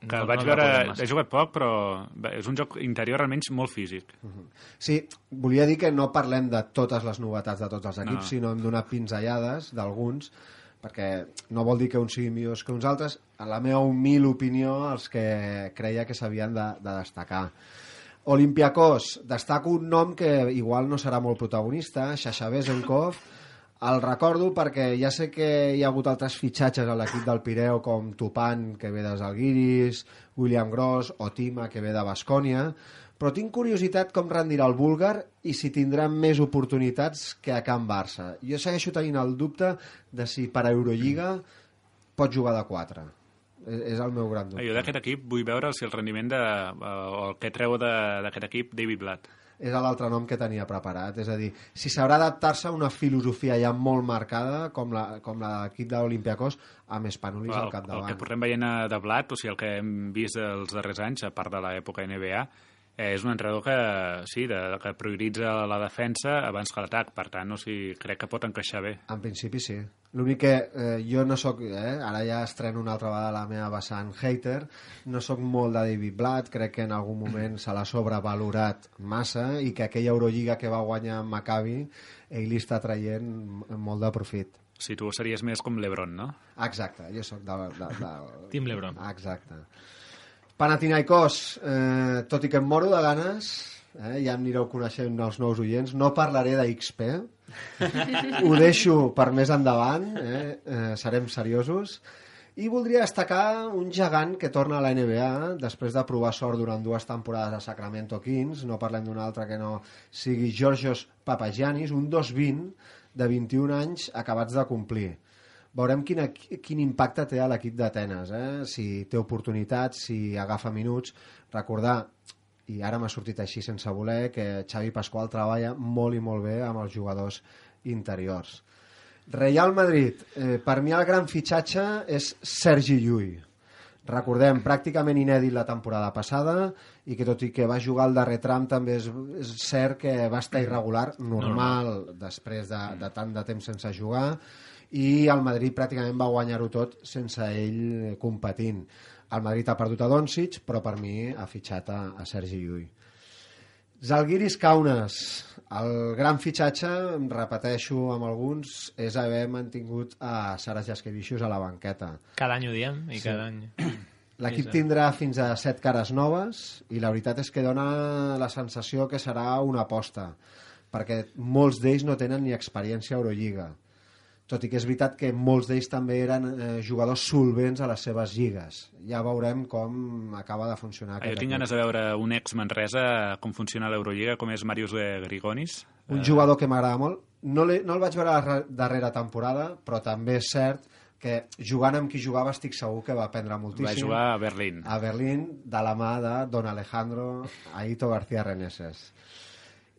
que No- vaig no veure... he jugat poc, però és un joc interior almenys molt físic. Sí, volia dir que no parlem de totes les novetats de tots els equips, No. sinó hem donat pinzellades d'alguns, perquè no vol dir que uns siguin millors que uns altres, en la meva humil opinió, els que creia que s'havien de, de destacar. Olympiacos, destaco un nom que igual no serà molt protagonista, Xaxa Bezenkov, el recordo perquè ja sé que hi ha hagut altres fitxatges a l'equip del Pireu com Tupan, que ve dels Alguiris, William Gross o Tima, que ve de Bascònia, però tinc curiositat com rendirà el búlgar i si tindrà més oportunitats que a Can Barça. Jo segueixo tenint el dubte de si per a Eurolliga pot jugar de 4. És és el meu gran dubte. Jo d'aquest equip vull veure si el rendiment de, eh, o el que treu d'aquest equip David Blatt. És l'altre nom que tenia preparat. És a dir, si s'haurà adaptar-se a una filosofia ja molt marcada, com la, com la de l'equip de l'Olimpiakos, amb Spanulis al el, el capdavant. que portem veient eh, de Blat, o sigui, el que hem vist els darrers anys, a part de l'època NBA, eh, és un entrenador que, sí, de, que prioritza la defensa abans que l'atac, per tant, o sigui, crec que pot encaixar bé. En principi sí. L'únic que eh, jo no sóc, eh, ara ja estreno una altra vegada la meva vessant hater, no sóc molt de David Blatt, crec que en algun moment se l'ha sobrevalorat massa i que aquella Eurolliga que va guanyar Maccabi ell li està traient molt de profit. Si tu series més com l'Ebron, no? Exacte, jo sóc de, de, de... Team Lebron. Exacte. Panathinaikos, eh, tot i que em moro de ganes, eh, ja em anireu coneixent els nous oients, no parlaré d'XP, ho deixo per més endavant, eh, eh, serem seriosos, i voldria destacar un gegant que torna a la NBA després de provar sort durant dues temporades a Sacramento Kings, no parlem d'un altre que no sigui Georgios Papagiannis, un 2-20 de 21 anys acabats de complir. Veurem quin, quin impacte té a l'equip d'Atenes, eh? si té oportunitats, si agafa minuts. Recordar, i ara m'ha sortit així sense voler, que Xavi Pasqual treballa molt i molt bé amb els jugadors interiors. Real Madrid, eh, per mi el gran fitxatge és Sergi Llull. Recordem, pràcticament inèdit la temporada passada i que tot i que va jugar al darrer tram també és, és cert que va estar irregular, normal, després de, de tant de temps sense jugar i el Madrid pràcticament va guanyar-ho tot sense ell competint. El Madrid ha perdut a Doncic, però per mi ha fitxat a, a Sergi Llull. Zalgiris Kaunas, el gran fitxatge, em repeteixo amb alguns, és haver mantingut a Saras Jaskevicius a la banqueta. Cada any ho diem i Sí. cada any... L'equip tindrà fins a set cares noves i la veritat és que dona la sensació que serà una aposta, perquè molts d'ells no tenen ni experiència a Eurolliga. Tot i que és veritat que molts d'ells també eren eh, jugadors solvents a les seves lligues. Ja veurem com acaba de funcionar Ah, aquest jo tinc equip. ganes de veure un ex-Manresa com funciona l'Eurolliga, com és Marius de Grigonis. Un jugador que m'agrada molt. No, no el vaig veure la ra- darrera temporada, però també és cert que jugant amb qui jugava estic segur que va aprendre moltíssim. Va jugar a Berlín. a Berlín de la mà de Don Alejandro Aito García Reneses.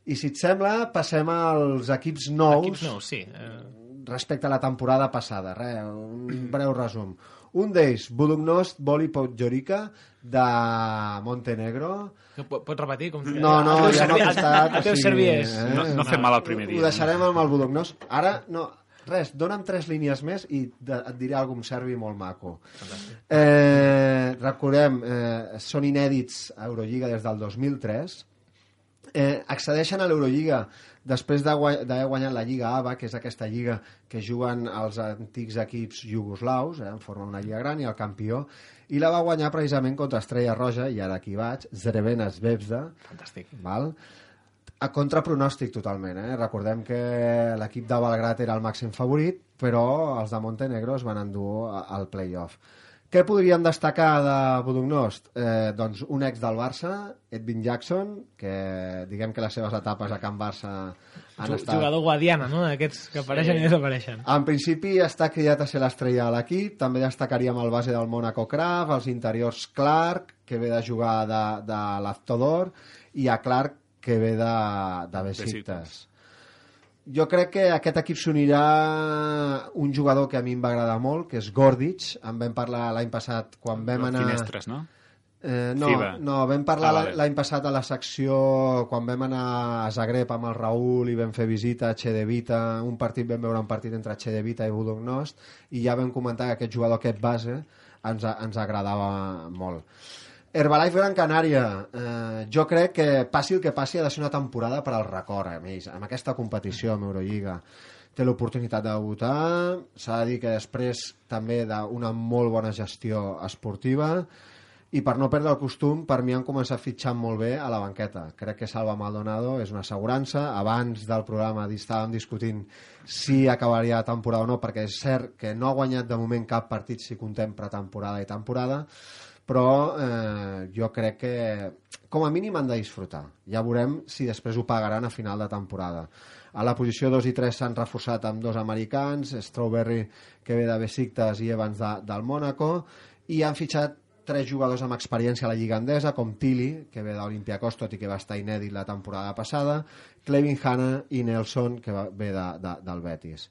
I si et sembla, passem als equips nous, Equips nous, sí. Eh, respecte a la temporada passada. Re, un breu resum. Un d'ells, Budugnost Voli Podgorica, de Montenegro. po- pots repetir? Com... No, no, ja m'ha servi- costat. El, el teu servi és... No, no fem mal el primer Ho dia. deixarem amb el Budugnost. Ara, no, res, dona'm tres línies més i de, et diré alguna cosa servi molt maco. Eh, recordem, eh, són inèdits a Eurolliga des del 2003 eh, accedeixen a l'Eurolliga després d'haver de guanyat la Lliga ABA, que és aquesta lliga que juguen els antics equips jugoslaus, eh, en forma una lliga gran, i el campió, i la va guanyar precisament contra Estrella Roja, i ara aquí vaig, Zerevena Zvezda, Fantàstic. val? a contrapronòstic totalment. Eh? Recordem que l'equip de Belgrat era el màxim favorit, però els de Montenegro es van endur al playoff. Què podríem destacar de Budugnost? Eh, doncs un ex del Barça, Edwin Jackson, que diguem que les seves etapes a Can Barça han Ju- estat... Jugador guadiana, no? Aquests que apareixen i desapareixen. En principi està cridat a ser l'estrella de l'equip. També destacaríem el base del Mónaco Kraft, els interiors Clark, que ve de jugar de, de l'Aftodor, i a Clark, que ve de, de Besiktas. Jo crec que aquest equip s'unirà un jugador que a mi em va agradar molt, que és Gordic. En vam parlar l'any passat quan vam anar... Finestres, no? Eh, no, FIBA. no, vam parlar Ah, l'any passat a la secció quan vam anar a Zagreb amb el Raül i vam fer visita a Chedevita, un partit vam veure un partit entre Chedevita i Budognost i ja vam comentar que aquest jugador, aquest base ens, ens agradava molt Herbalife Gran Canària eh, jo crec que passi el que passi ha de ser una temporada per al record a més, amb aquesta competició amb Eurolliga té l'oportunitat de debutar s'ha de dir que després també d'una molt bona gestió esportiva i per no perdre el costum, per mi han començat fitxant molt bé a la banqueta. Crec que Salva Maldonado és una assegurança. Abans del programa estàvem discutint si acabaria la temporada o no, perquè és cert que no ha guanyat de moment cap partit si contem pretemporada i temporada, però eh, jo crec que com a mínim han de disfrutar. Ja veurem si després ho pagaran a final de temporada. A la posició 2 i 3 s'han reforçat amb dos americans, Strawberry, que ve de Besiktas, i Evans de, del Mónaco, i han fitxat tres jugadors amb experiència a la Lliga Andesa, com Tilly, que ve d'Olympiacos, tot i que va estar inèdit la temporada passada, Clevin Hanna i Nelson, que ve de, de, del Betis.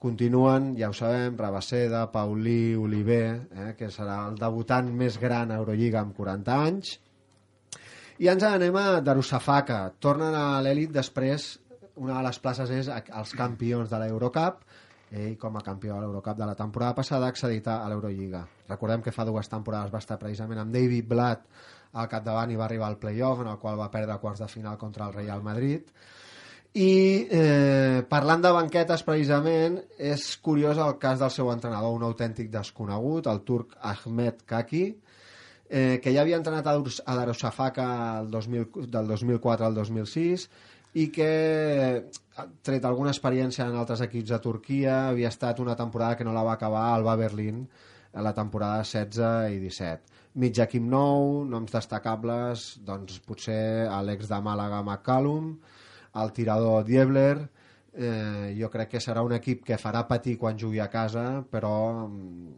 Continuen, ja ho sabem, Rabaseda, Paulí, Oliver, eh, que serà el debutant més gran a Eurolliga amb 40 anys. I ens anem a Darussafaka. Tornen a l'elit després, una de les places és els campions de l'Eurocup, ell com a campió de l'Eurocup de la temporada passada ha accedit a l'Eurolliga. Recordem que fa dues temporades va estar precisament amb David Blatt al capdavant i va arribar al playoff, en el qual va perdre quarts de final contra el Real Madrid. I eh, parlant de banquetes, precisament, és curiós el cas del seu entrenador, un autèntic desconegut, el turc Ahmed Kaki, eh, que ja havia entrenat a, Durs- a Darussafaka el 2000, del 2004 al 2006 i que ha tret alguna experiència en altres equips de Turquia, havia estat una temporada que no la va acabar al Alba Berlín a la temporada 16 i 17. Mig equip nou, noms destacables, doncs potser l'ex de Màlaga McCallum, el tirador Diebler, eh, jo crec que serà un equip que farà patir quan jugui a casa, però mm,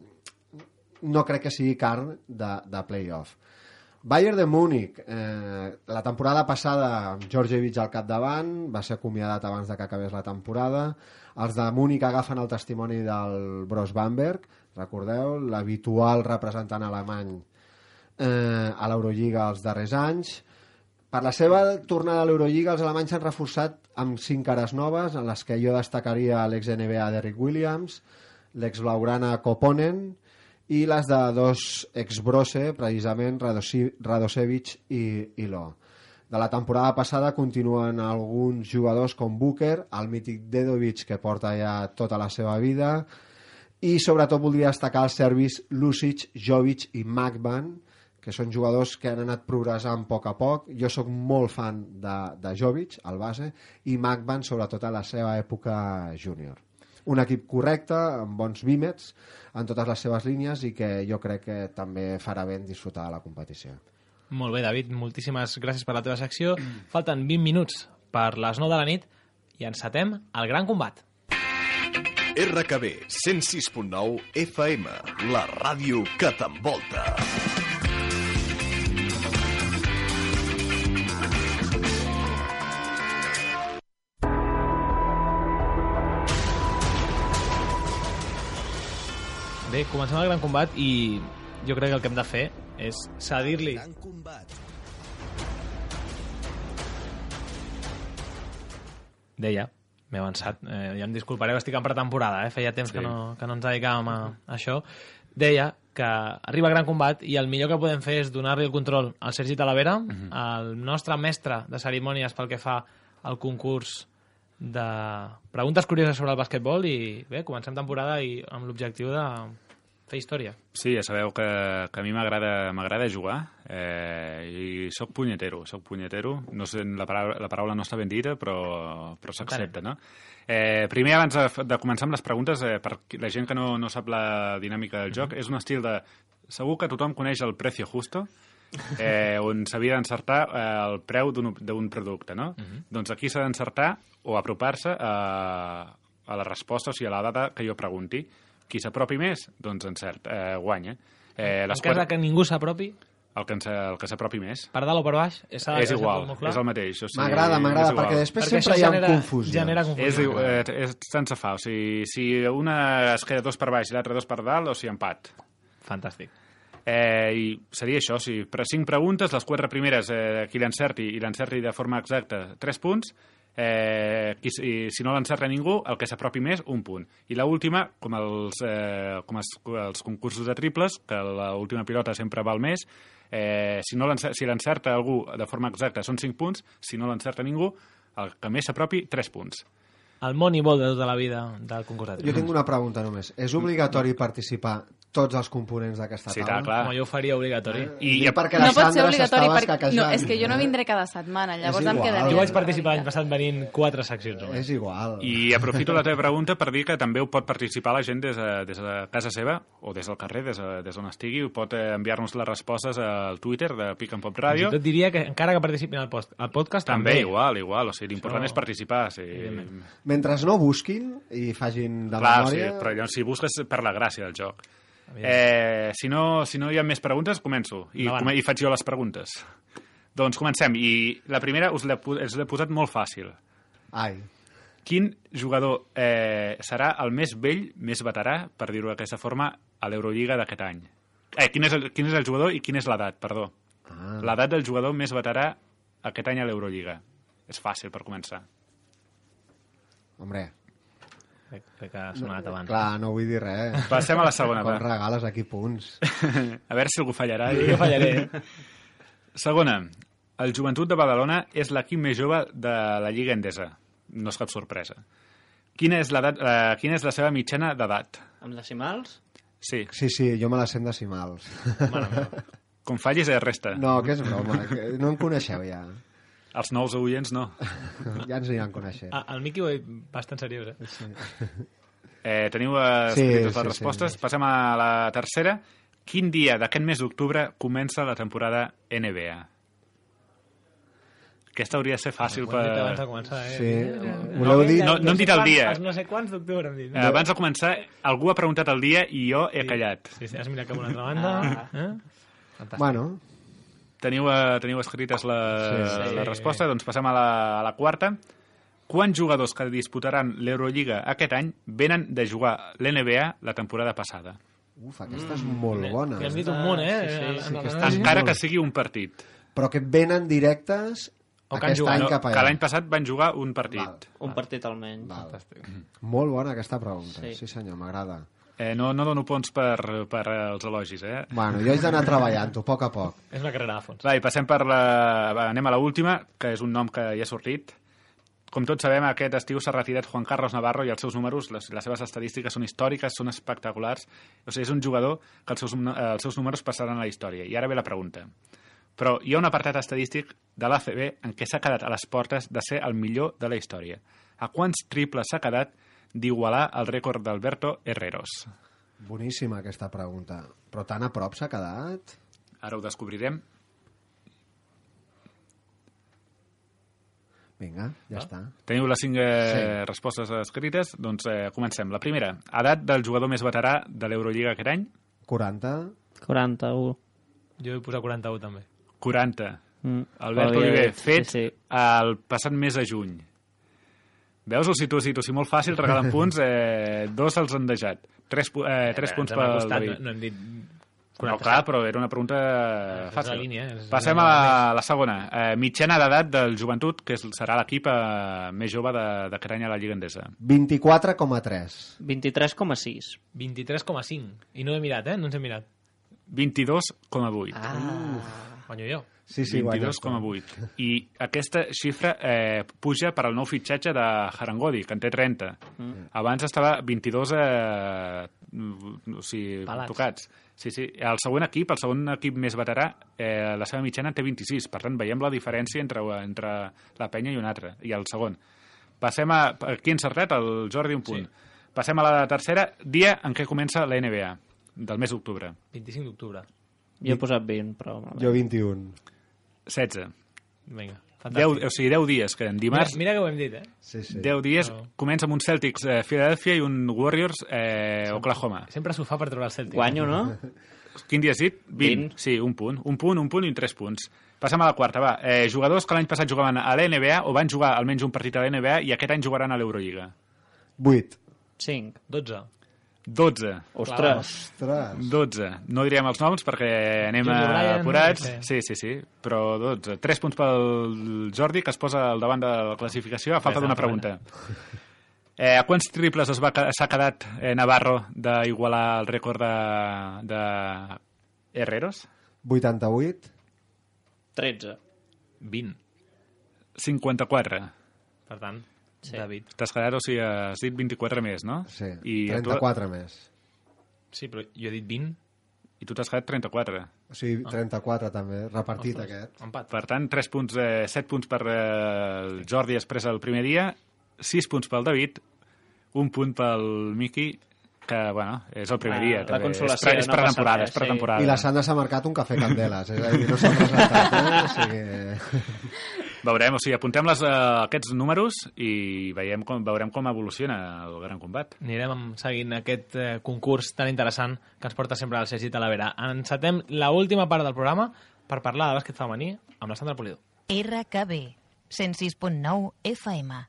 no crec que sigui carn de, de playoff. Bayern de Múnich, eh, la temporada passada amb Georgievich al capdavant, va ser acomiadat abans de que acabés la temporada. Els de Múnich agafen el testimoni del Bros Bamberg, recordeu, l'habitual representant alemany eh, a l'Eurolliga els darrers anys. Per la seva tornada a l'Eurolliga, els alemanys s'han reforçat amb cinc cares noves, en les que jo destacaria l'ex-NBA Derrick Williams, l'ex-blaugrana Koponen i les de dos ex-Brose, precisament Radosevic i, i Lo. De la temporada passada continuen alguns jugadors com Booker, el mític Dedovic, que porta ja tota la seva vida, i sobretot voldria destacar els servis Lucic, Jovic i Magban, que són jugadors que han anat progressant a poc a poc. Jo sóc molt fan de, de Jovic, al base, i Magban, sobretot a la seva època júnior. Un equip correcte, amb bons bímets, en totes les seves línies, i que jo crec que també farà ben disfrutar de la competició. Molt bé, David, moltíssimes gràcies per la teva secció. Falten 20 minuts per les 9 de la nit i encetem el gran combat. RKB 106.9 FM, la ràdio que t'envolta. Bé, comencem el gran combat i jo crec que el que hem de fer és cedir-li. Deia, m'he avançat. Eh, ja em disculpareu, estic en pretemporada, eh? feia temps Sí. que, no, que no ens dedicàvem a, a això. Deia que arriba Gran Combat i el millor que podem fer és donar-li el control al Sergi Talavera, el nostre mestre de cerimònies pel que fa al concurs de preguntes curioses sobre el basquetbol i bé, comencem temporada i amb l'objectiu de fer història. Sí, ja sabeu que, que a mi m'agrada jugar eh, i sóc punyetero, sóc punyetero. No sé, la paraula, la paraula no està ben dita, però, però s'accepta, no? Eh, primer, abans de, de començar amb les preguntes, eh, per la gent que no, no sap la dinàmica del joc, és un estil de... Segur que tothom coneix el precio justo, eh, on s'havia d'encertar eh, el preu d'un producte, no? Doncs aquí s'ha d'encertar o apropar-se a, a la resposta, o sigui, a la data que jo pregunti. Qui s'apropi més, doncs encert, eh, guanya. Eh, En cas quatre- que ningú s'apropi, el que, el que s'apropi més. per dalt o per baix, és, és igual, és el mateix. O sigui, M'agrada, m'agrada, és perquè després Perquè sempre hi ha genera- confusió. genera confusió. És, igu- eh, és sense fa. O sigui, si una es queda dos per baix i l'altra dos per dalt, o sigui, empat. Fantàstic. Eh, I seria això, o sigui, per cinc preguntes, les quatre primeres, eh, qui l'encerti i l'encerti de forma exacta, tres punts, eh, qui, si, si no l'encerta ningú, el que s'apropi més, un punt. I l última, com, els, eh, com els, els concursos de triples, que l'última pilota sempre val més, eh, si no si l'encerta algú de forma exacta són cinc punts, si no l'encerta ningú, el que més s'apropi, tres punts. El Moneyball de tota la vida del concurs de Jo triples. tinc una pregunta només. És obligatori participar tots els components d'aquesta Sí, taula? clar, clar. Home, jo ho faria obligatori. I, perquè No la pot ser Sandra obligatori, perquè... No, és que jo no vindré cada setmana, llavors em quedaria... Jo vaig participar l'any passat venint quatre seccions. només. És igual. I aprofito la teva pregunta per dir que també ho pot participar la gent des de, des de casa seva o des del carrer, des, de, des d'on estigui. Pot eh, enviar-nos les respostes al Twitter de Pick and Pop Ràdio. i tot diria que encara que participin al, post, al podcast També, igual, igual. O sigui, l'important Això- és participar. Sí. Mentre no busquin i facin de Clar, sí, memòria... però llavors, si busques per la gràcia del joc. Eh, si, no, si no hi ha més preguntes, començo. I, come, i faig jo les preguntes. Doncs comencem. I la primera us l'he posat molt fàcil. Ai, Quin jugador eh, serà el més vell, més veterà, per dir-ho d'aquesta forma, a l'Eurolliga d'aquest any? Eh, quin, és el, quin és el jugador i quina és l'edat, perdó. Ah. L'edat del jugador més veterà aquest any a l'Eurolliga. És fàcil per començar. hombre, Crec, crec que ha sonat abans. clar, no vull dir res. Passem a la segona. Com regales aquí punts. A veure si algú fallarà. Jo fallaré. Segona. El Joventut de Badalona és l'equip més jove de la Lliga Endesa. No és cap sorpresa. Quina és, l'edat, eh, quina és la seva mitjana d'edat? Amb decimals? Sí. Sí, sí, jo me la sent decimals. Com fallis, és resta. No, que és broma, que no em coneixeu ja. Els nous oients no. Ja ens aniran coneixent. Ah, el Miqui ho he dit bastant seriós, eh? Sí. Eh, teniu escrites Sí, les sí, respostes. sí. Passem a la tercera. Quin dia d'aquest mes d'octubre comença la temporada NBA? Aquesta hauria de ser fàcil dit abans de per... començar, eh? Sí. Voleu dir- No- no hem dit el dia. Els no sé quants d'octubre hem dit. Eh, abans de començar, algú ha preguntat el dia i jo he callat. Sí, sí, has mirat cap a una altra banda. Eh? Fantàstic. Bueno, Teniu, eh, teniu escrites la, Sí, sí, la resposta, doncs passem a la, a la quarta. Quants jugadors que disputaran l'Eurolliga aquest any venen de jugar l'NBA la temporada passada? uf, aquesta és molt bona. Que hem dit un munt, eh? Sí, sí, sí que està- Encara que sigui un partit. Però que venen directes O que han aquest jugat, any cap que allà. l'any passat van jugar un partit. Val. Un partit almenys. Val. Molt bona aquesta pregunta. Sí, Sí. sí senyor, m'agrada. Eh, no, no dono punts per, per els elogis, eh? Bueno, jo haig d'anar treballant-ho, a poc a poc. És una carrera de fons. Va, i passem per la... va, Anem a la última, que és un nom que ja ha sortit. Com tots sabem, aquest estiu s'ha retirat Juan Carlos Navarro i els seus números, les, les seves estadístiques són històriques, són espectaculars. O sigui, és un jugador que els seus, els seus números passaran a la història. I ara ve la pregunta. Però hi ha un apartat estadístic de l'ACB en què s'ha quedat a les portes de ser el millor de la història. A quants triples s'ha quedat d'igualar el rècord d'Alberto Herreros? Boníssima aquesta pregunta. Però tan a prop s'ha quedat? Ara ho descobrirem. Vinga, ja està. Teniu les cinc eh, respostes escrites? Doncs eh, comencem. La primera, edat del jugador més veterà de l'Eurolliga aquest any? 40? 41. Jo he posat 41 també. 40. Mm. Albert Oliver, fet Sí, sí. el passat mes de juny. Veus el situ, situ, si molt fàcil, regalen punts, eh, dos els han deixat. Tres, eh, tres punts Ens hem pel acostat, David. No, no hem dit... No, clar, però era una pregunta és fàcil. la línia, és- Passem a la, la segona. Eh, mitjana d'edat del joventut, que és, serà l'equip eh, més jove de- d'aquest any a la Lliga Endesa. 24,3. 23,6. 23,5. I no he mirat, eh? No ens hem mirat. 22,8. Ah. Guanyo jo. Sí, sí, guanyes. 22,8. I aquesta xifra eh, puja per al nou fitxatge de Harangodi, que en té 30. Mm. Abans estava 22 eh, o sigui, Pelats. tocats. Sí, sí. El següent equip, el segon equip més veterà, eh, la seva mitjana en té 26. Per tant, veiem la diferència entre, entre la penya i un altre, i el segon. Passem a... Aquí ha encertat el Jordi un punt. Sí. Passem a la tercera, dia en què comença la NBA, del mes d'octubre. 25 d'octubre. Jo he posat 20, però... Jo 21. 16. Vinga, 10, fantàstic. o sigui, 10 dies, que en dimarts... Mira, mira que ho hem dit, eh? Sí, sí. 10 dies, No. comença amb un Celtics eh, Philadelphia i un Warriors eh, Oklahoma. Sempre s'ho fa per treure el Celtic. Guanyo, no? Quin dia has dit? 20. 20. Sí, un punt. Un punt, un punt i tres punts. Passem a la quarta, va. Eh, jugadors que l'any passat jugaven a l'NBA o van jugar almenys un partit a l'NBA i aquest any jugaran a l'Eurolliga. 8. 5. 12. 12. Ostres. Ostres. 12. No direm els noms perquè anem Bryan, apurats. no Sí, sí, sí. Però 12. 3 punts pel Jordi, que es posa al davant de la classificació a falta d'una pregunta. Eh, a quants triples es va ca- s'ha quedat eh, Navarro d'igualar el rècord de, de Herreros? 88. 13. 20. 54. Per tant, Sí. David. T'has quedat, o sigui, has dit 24 més, no? Sí, I a tu- 34 més. Sí, però jo he dit 20. I tu t'has quedat 34. O sigui, 34 també, repartit aquest. Empat. Per tant, 3 punts, eh, 7 punts per eh, el Jordi després el primer dia, 6 punts pel David, un punt pel Miqui, que, bueno, és el primer Ah, dia. la també. consolació, és, pre- és no passa pretemporada, res, és pretemporada. I la Sandra s'ha marcat un cafè Candeles, és a dir, no s'ha presentat, eh? O sigui... Veurem, o sigui, apuntem les, uh, aquests números i veiem com, veurem com evoluciona el gran combat. Anirem seguint aquest eh, concurs tan interessant que ens porta sempre al Sergi Talavera. Encetem la última part del programa per parlar de bàsquet femení amb la Sandra Polido. RKB 106.9 FM.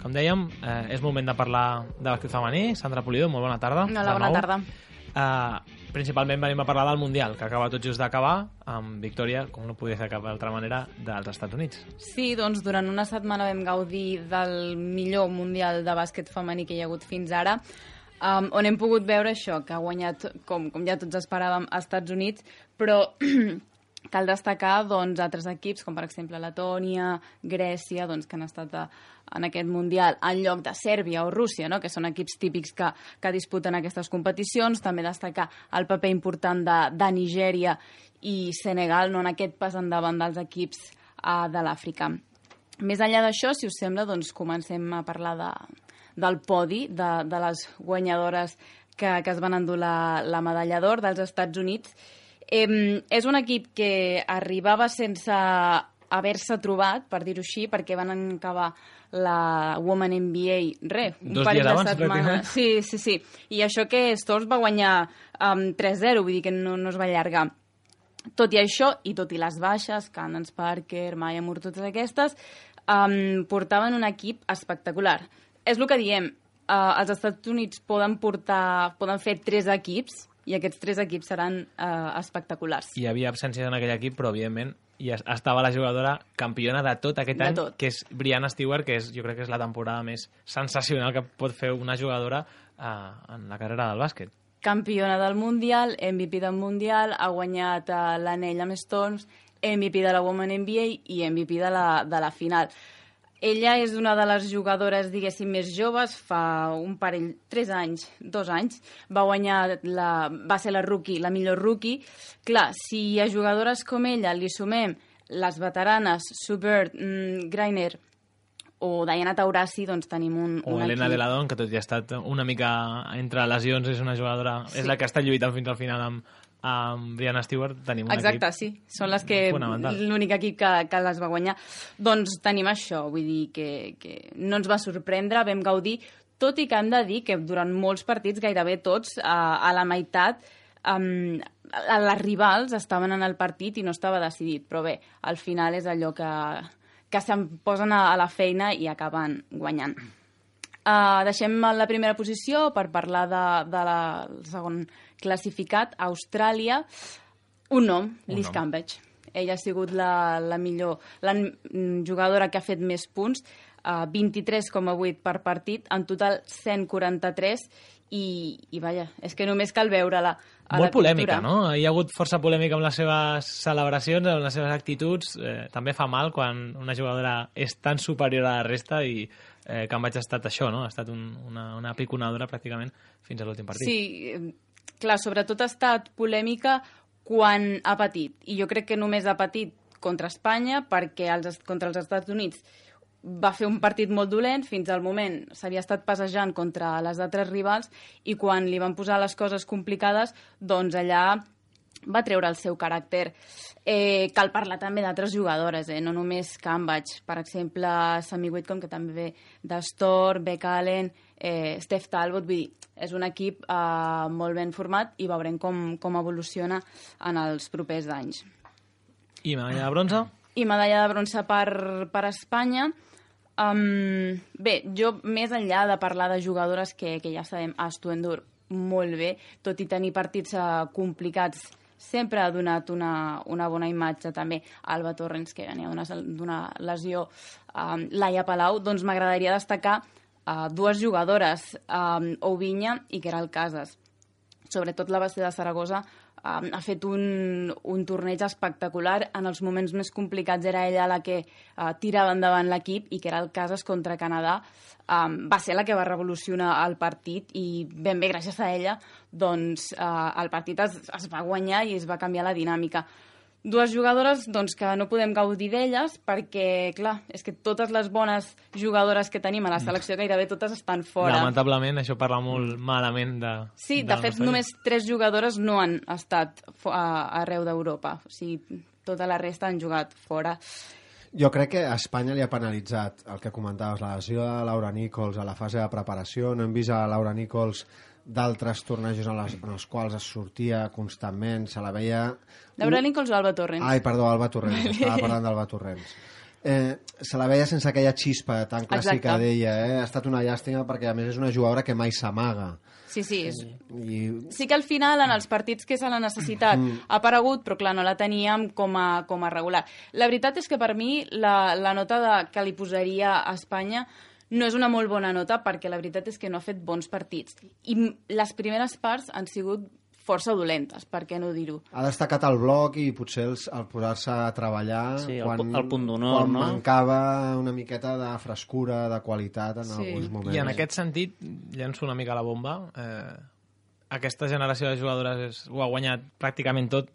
Com dèiem, eh, és moment de parlar de bàsquet femení. Sandra Polido, molt bona tarda. Hola, bona tarda. Eh, principalment venim a parlar del Mundial, que acaba tot just d'acabar, amb victòria, com no podia ser cap altra manera, dels Estats Units. Sí, doncs durant una setmana vam gaudir del millor Mundial de bàsquet femení que hi ha hagut fins ara, um, on hem pogut veure això, que ha guanyat, com, com ja tots esperàvem, als Estats Units, però cal destacar doncs, altres equips, com per exemple Letònia, Grècia, doncs, que han estat a, en aquest Mundial en lloc de Sèrbia o Rússia, no? que són equips típics que, que disputen aquestes competicions. També destacar el paper important de, de Nigèria i Senegal no? en aquest pas endavant dels equips uh, de l'Àfrica. Més enllà d'això, si us sembla, doncs comencem a parlar de, del podi, de, de les guanyadores que, que es van endur la, la medalla d'or dels Estats Units. Eh, és un equip que arribava sense haver-se trobat, per dir-ho així, perquè van acabar la Women NBA, re, un Dos parell de setmanes. Sí, sí, sí. I això que Stors va guanyar um, 3-0, vull dir que no, no es va allargar. Tot i això, i tot i les baixes, Candance Parker, Maya Moore, totes aquestes, um, portaven un equip espectacular. És el que diem, uh, els Estats Units poden portar, poden fer tres equips, i aquests tres equips seran uh, espectaculars. Hi havia absències en aquell equip, però evidentment es- estava la jugadora campiona de tot aquest De any, tot. que és Brianna Stewart, que és, jo crec que és la temporada més sensacional que pot fer una jugadora eh, en la carrera del bàsquet. campiona del Mundial, MVP del Mundial, ha guanyat uh, l'anell amb Storms, MVP de la Women NBA i MVP de la, de la final. Ella és una de les jugadores, diguéssim, més joves, fa un parell, tres anys, dos anys, va guanyar, la, va ser la rookie, la millor rookie. Clar, si a jugadores com ella li sumem les veteranes, Subert, mm, Greiner o Diana Taurasi, doncs tenim un, O un Helena equip. Deladon, que tot i ha estat una mica entre lesions, és una jugadora... Sí. És la que està lluitant fins al final amb, amb Brianna Stewart. Tenim un Exacte, equip sí. Són les que... L'únic equip que, que les va guanyar. Doncs tenim això, vull dir que, que no ens va sorprendre, vam gaudir, tot i que hem de dir que durant molts partits, gairebé tots, a, a la meitat, um, les rivals estaven en el partit i no estava decidit. Però bé, al final és allò que, que se'n posen a, a la feina i acaben guanyant. Uh, deixem la primera posició per parlar de, de la, el segon classificat, Austràlia. Un nom, Un Liz nom. Cambridge. Ella ha sigut la, la millor, la jugadora que ha fet més punts. uh, 23,8 per partit, en total 143, i, i vaja, és que només cal veure-la a Molt la polèmica, pintura. no? Hi ha hagut força polèmica amb les seves celebracions, amb les seves actituds. Eh, també fa mal quan una jugadora és tan superior a la resta i eh, vaig ha estat això, no? Ha estat un, una, una piconadora pràcticament fins a l'últim partit. Sí, eh, clar, sobretot ha estat polèmica quan ha patit. I jo crec que només ha patit contra Espanya perquè els, contra els Estats Units va fer un partit molt dolent, fins al moment s'havia estat passejant contra les altres rivals i quan li van posar les coses complicades, doncs allà va treure el seu caràcter. Eh, cal parlar també d'altres jugadores, eh? no només Cambridge, per exemple, Sammy Whitcomb, que també ve d'Astor, Beck Allen, eh, Steph Talbot, vull dir, és un equip eh, molt ben format i veurem com, com evoluciona en els propers anys. I medalla de bronze? I medalla de bronze per, per Espanya. Um, bé, jo, més enllà de parlar de jugadores que, que ja sabem, Astuendur molt bé, tot i tenir partits uh, complicats, sempre ha donat una, una bona imatge també. Alba Torrens, que venia d'una lesió, um, Laia Palau, doncs m'agradaria destacar uh, dues jugadores, um, Oubinya i Queralt Casas. Sobretot la base de Saragossa um, ha fet un, un torneig espectacular. En els moments més complicats era ella la que uh, tirava endavant l'equip i que era el Casas contra Canadà. Um, va ser la que va revolucionar el partit i ben bé gràcies a ella doncs, uh, el partit es, es va guanyar i es va canviar la dinàmica. Dues jugadores doncs, que no podem gaudir d'elles perquè, clar, és que totes les bones jugadores que tenim a la selecció gairebé totes estan fora. Lamentablement, això parla molt malament de... Sí, de, del fet, nostre només tres jugadores no han estat a, arreu d'Europa. O sigui, tota la resta han jugat fora. Jo crec que a Espanya li ha penalitzat el que comentaves, la lesió de Laura Nichols a la fase de preparació. No hem vist a Laura Nichols d'altres tornejos en, les, en els quals es sortia constantment, se la veia... Laura Nichols o Alba Torrens? Ai, perdó, Alba Torrents, estava parlant d'Alba Torrents. Eh, se la veia sense aquella xispa tan clàssica d'ella, eh? ha estat una llàstima perquè a més és una jugadora que mai s'amaga. Sí, sí. És... I Sí que al final, en els partits que se l'ha necessitat, ha aparegut, però clar, no la teníem com a, com a regular. La veritat és que per mi la, la nota de, que li posaria a Espanya no és una molt bona nota perquè la veritat és que no ha fet bons partits. I les primeres parts han sigut força dolentes, per què no dir-ho? ha destacat el bloc i potser els, el posar-se a treballar Sí, el quan, el punt d'honor, quan no? mancava una miqueta de frescura, de qualitat en Sí. alguns moments. I en aquest sentit, llenço una mica la bomba. Eh, aquesta generació de jugadores és, ho ha guanyat pràcticament tot,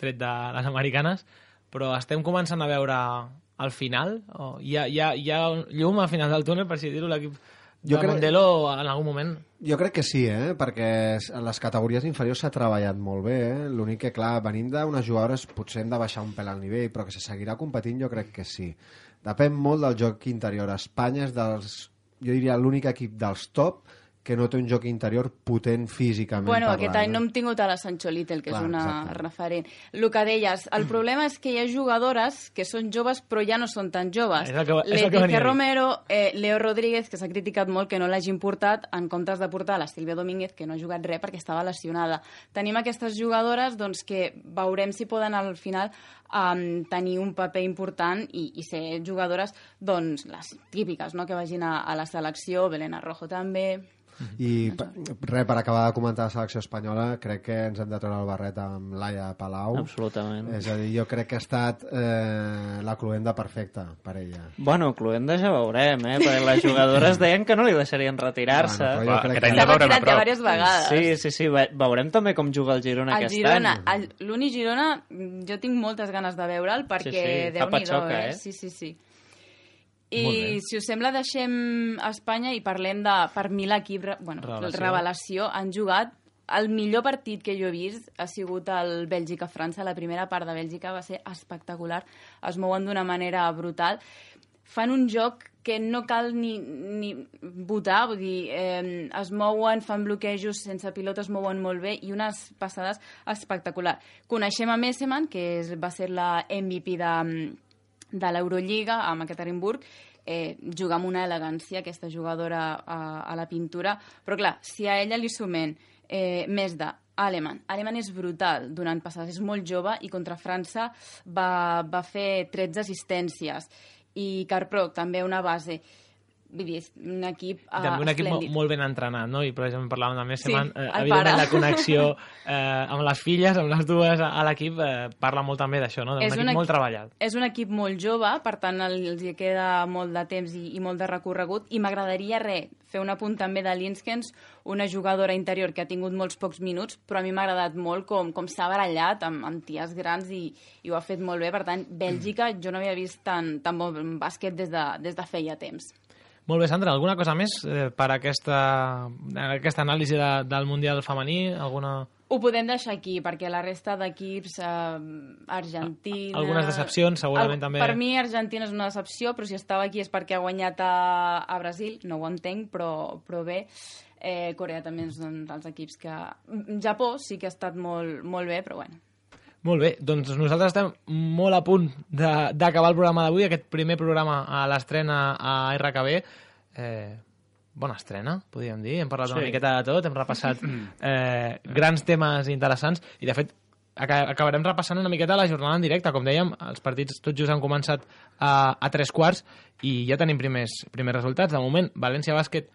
tret de les americanes, però estem començant a veure al final, o hi, ha, hi, ha, hi ha llum al final del túnel, per així dir-ho, l'equip de Jo crec- Mondelo en algun moment Jo crec que sí, eh? perquè en les categories inferiors s'ha treballat molt bé. Eh? L'únic que, clar, venim d'unes jugadores potser hem de baixar un pèl al nivell, però que se seguirà competint jo crec que sí. Depèn molt del joc interior. Espanya és dels, jo diria, l'únic equip dels top que no té un joc interior potent físicament Bueno, parlant. aquest any no eh? hem tingut a la Sancho Little, que Clar, és una exacte. referent. El que deies, el problema és que hi ha jugadores que són joves però ja no són tan joves. És el que- Leticia. Romero, eh, Leo Rodríguez, que s'ha criticat molt que no l'hagin portat, en comptes de portar la Sílvia Domínguez, que no ha jugat res perquè estava lesionada. Tenim aquestes jugadores doncs, que veurem si poden al final um, tenir un paper important i, i ser jugadores doncs, les típiques no? que vagin a, a la selecció, Belén Arrojo també... I per, res, per acabar de comentar la selecció espanyola, crec que ens hem de treure el barret amb Laia Palau. Absolutament. És a dir, jo crec que ha estat eh, la cluenda perfecta per ella. Bueno, Cluenda ja veurem, eh? Perquè les jugadores deien que no li deixarien retirar-se. Bueno, Va, crec que... S'ha retirat ja diverses vegades. Sí, sí, sí. ve- Veurem també com juga el Girona El aquest Girona, any. el- l'Uni Girona, jo tinc moltes ganes de veure'l perquè Sí, sí, déu nhi eh? eh? Sí, sí, sí. I si us sembla deixem Espanya i parlem de, per mi l'equip, bueno, revelació. revelació, han jugat el millor partit que jo he vist ha sigut el Bèlgica-França. La primera part de Bèlgica va ser espectacular. Es mouen d'una manera brutal. Fan un joc que no cal ni, ni votar, vull dir, eh, es mouen, fan bloquejos sense pilota, es mouen molt bé i unes passades espectacular. Coneixem a Messeman, que és, va ser la MVP de, de l'Eurolliga amb Ekaterinburg, eh, juga amb una elegància aquesta jugadora a, a la pintura, però clar, si a ella li sumem eh, més de Aleman. Aleman és brutal donant passades, és molt jove i contra França va, va fer 13 assistències i Carpro també una base. Vull dir, un equip uh, També un equip mo esplèndid. molt ben entrenat, no? I precisament parlàvem també, Sí, Seman, eh, evidentment pare. la connexió eh, amb les filles, amb les dues a, a l'equip, eh, parla molt també d'això, no? D'un equip un equi- molt treballat. És un equip molt jove, per tant el- els hi queda molt de temps i, i molt de recorregut, i m'agradaria, re, fer un apunt també de Linskens, una jugadora interior que ha tingut molts pocs minuts, però a mi m'ha agradat molt com, com s'ha barallat amb, amb ties grans i, i ho ha fet molt bé. Per tant, Bèlgica, jo no havia vist tan, tan bon bàsquet des de, des de feia temps. Molt bé, Sandra, alguna cosa més eh, per aquesta, aquesta anàlisi de, del Mundial femení? Alguna... Ho podem deixar aquí, perquè la resta d'equips, eh, Argentina... Algunes decepcions, segurament, Al- també. Per mi, Argentina és una decepció, però si estava aquí és perquè ha guanyat a, a Brasil, no ho entenc, però, però bé. Eh, Corea també és un dels equips que... Japó sí que ha estat molt, molt bé, però bueno. Molt bé, doncs nosaltres estem molt a punt d'acabar el programa d'avui, aquest primer programa a l'estrena a RKB. Eh, bona estrena, podríem dir. Hem parlat una Sí. miqueta de tot, hem repassat eh, grans temes interessants i, de fet, aca- acabarem repassant una miqueta la jornada en directe. Com dèiem, els partits tots just han començat a, a tres quarts i ja tenim primers, primers resultats. De moment, València Bàsquet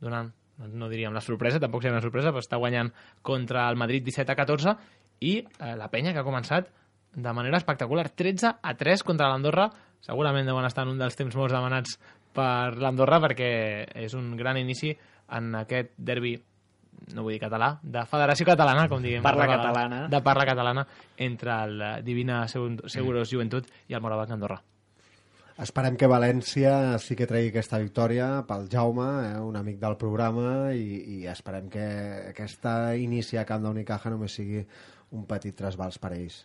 donant, no diríem la sorpresa, tampoc seria una sorpresa, però està guanyant contra el Madrid 17 a 14 i eh, la penya que ha començat de manera espectacular, 13 a 3 contra l'Andorra, segurament deuen estar en un dels temps molts demanats per l'Andorra perquè és un gran inici en aquest derbi no vull dir català, de Federació Catalana, com diguem. Parla vegades, catalana. De parla catalana entre el eh, Divina Seguros Joventut i el Morabat Andorra. Esperem que València sí que tregui aquesta victòria pel Jaume, eh, un amic del programa, i, i esperem que aquesta inici a Camp d'Unicaja només sigui un petit trasbals per a ells.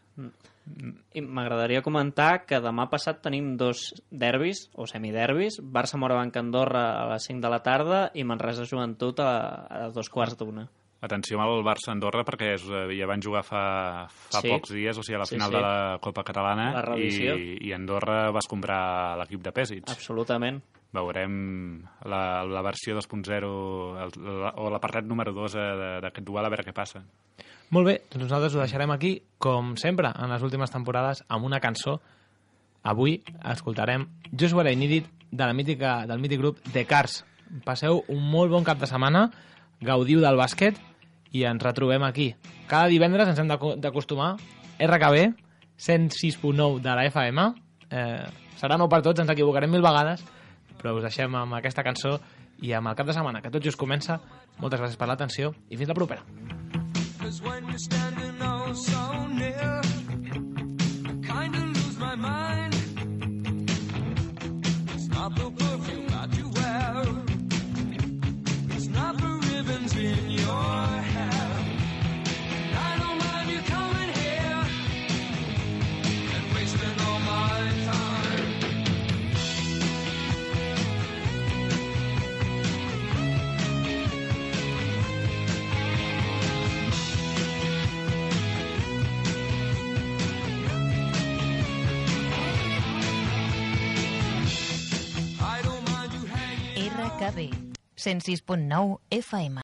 I m'agradaria comentar que demà passat tenim dos derbis, o semiderbis, Barça-Morabanc Andorra a les 5 de la tarda i Manresa Joventut a, a dos quarts d'una. Atenció amb el Barça-Andorra perquè és, eh, ja van jugar fa, fa Sí. pocs dies, o sigui, a la Sí, final sí. de la Copa Catalana La i, i Andorra vas comprar l'equip de Pèsits. Absolutament. Veurem la, la versió 2.0 el- la- o l'apartat número 2 eh, d'aquest duel a veure què passa. Molt bé, doncs nosaltres ho deixarem aquí, com sempre, en les últimes temporades, amb una cançó. Avui escoltarem Just What I Needed de la mítica, del mític grup The Cars. Passeu un molt bon cap de setmana, gaudiu del bàsquet i ens retrobem aquí. Cada divendres ens hem d'aco- d'acostumar. RKB, 106.9 de la FM. Eh, serà nou per tots, ens equivocarem mil vegades, però us deixem amb aquesta cançó i amb el cap de setmana, que tot just comença. Moltes gràcies per l'atenció i fins la propera. Cause when you're standing oh so near, RKB 106.9 FM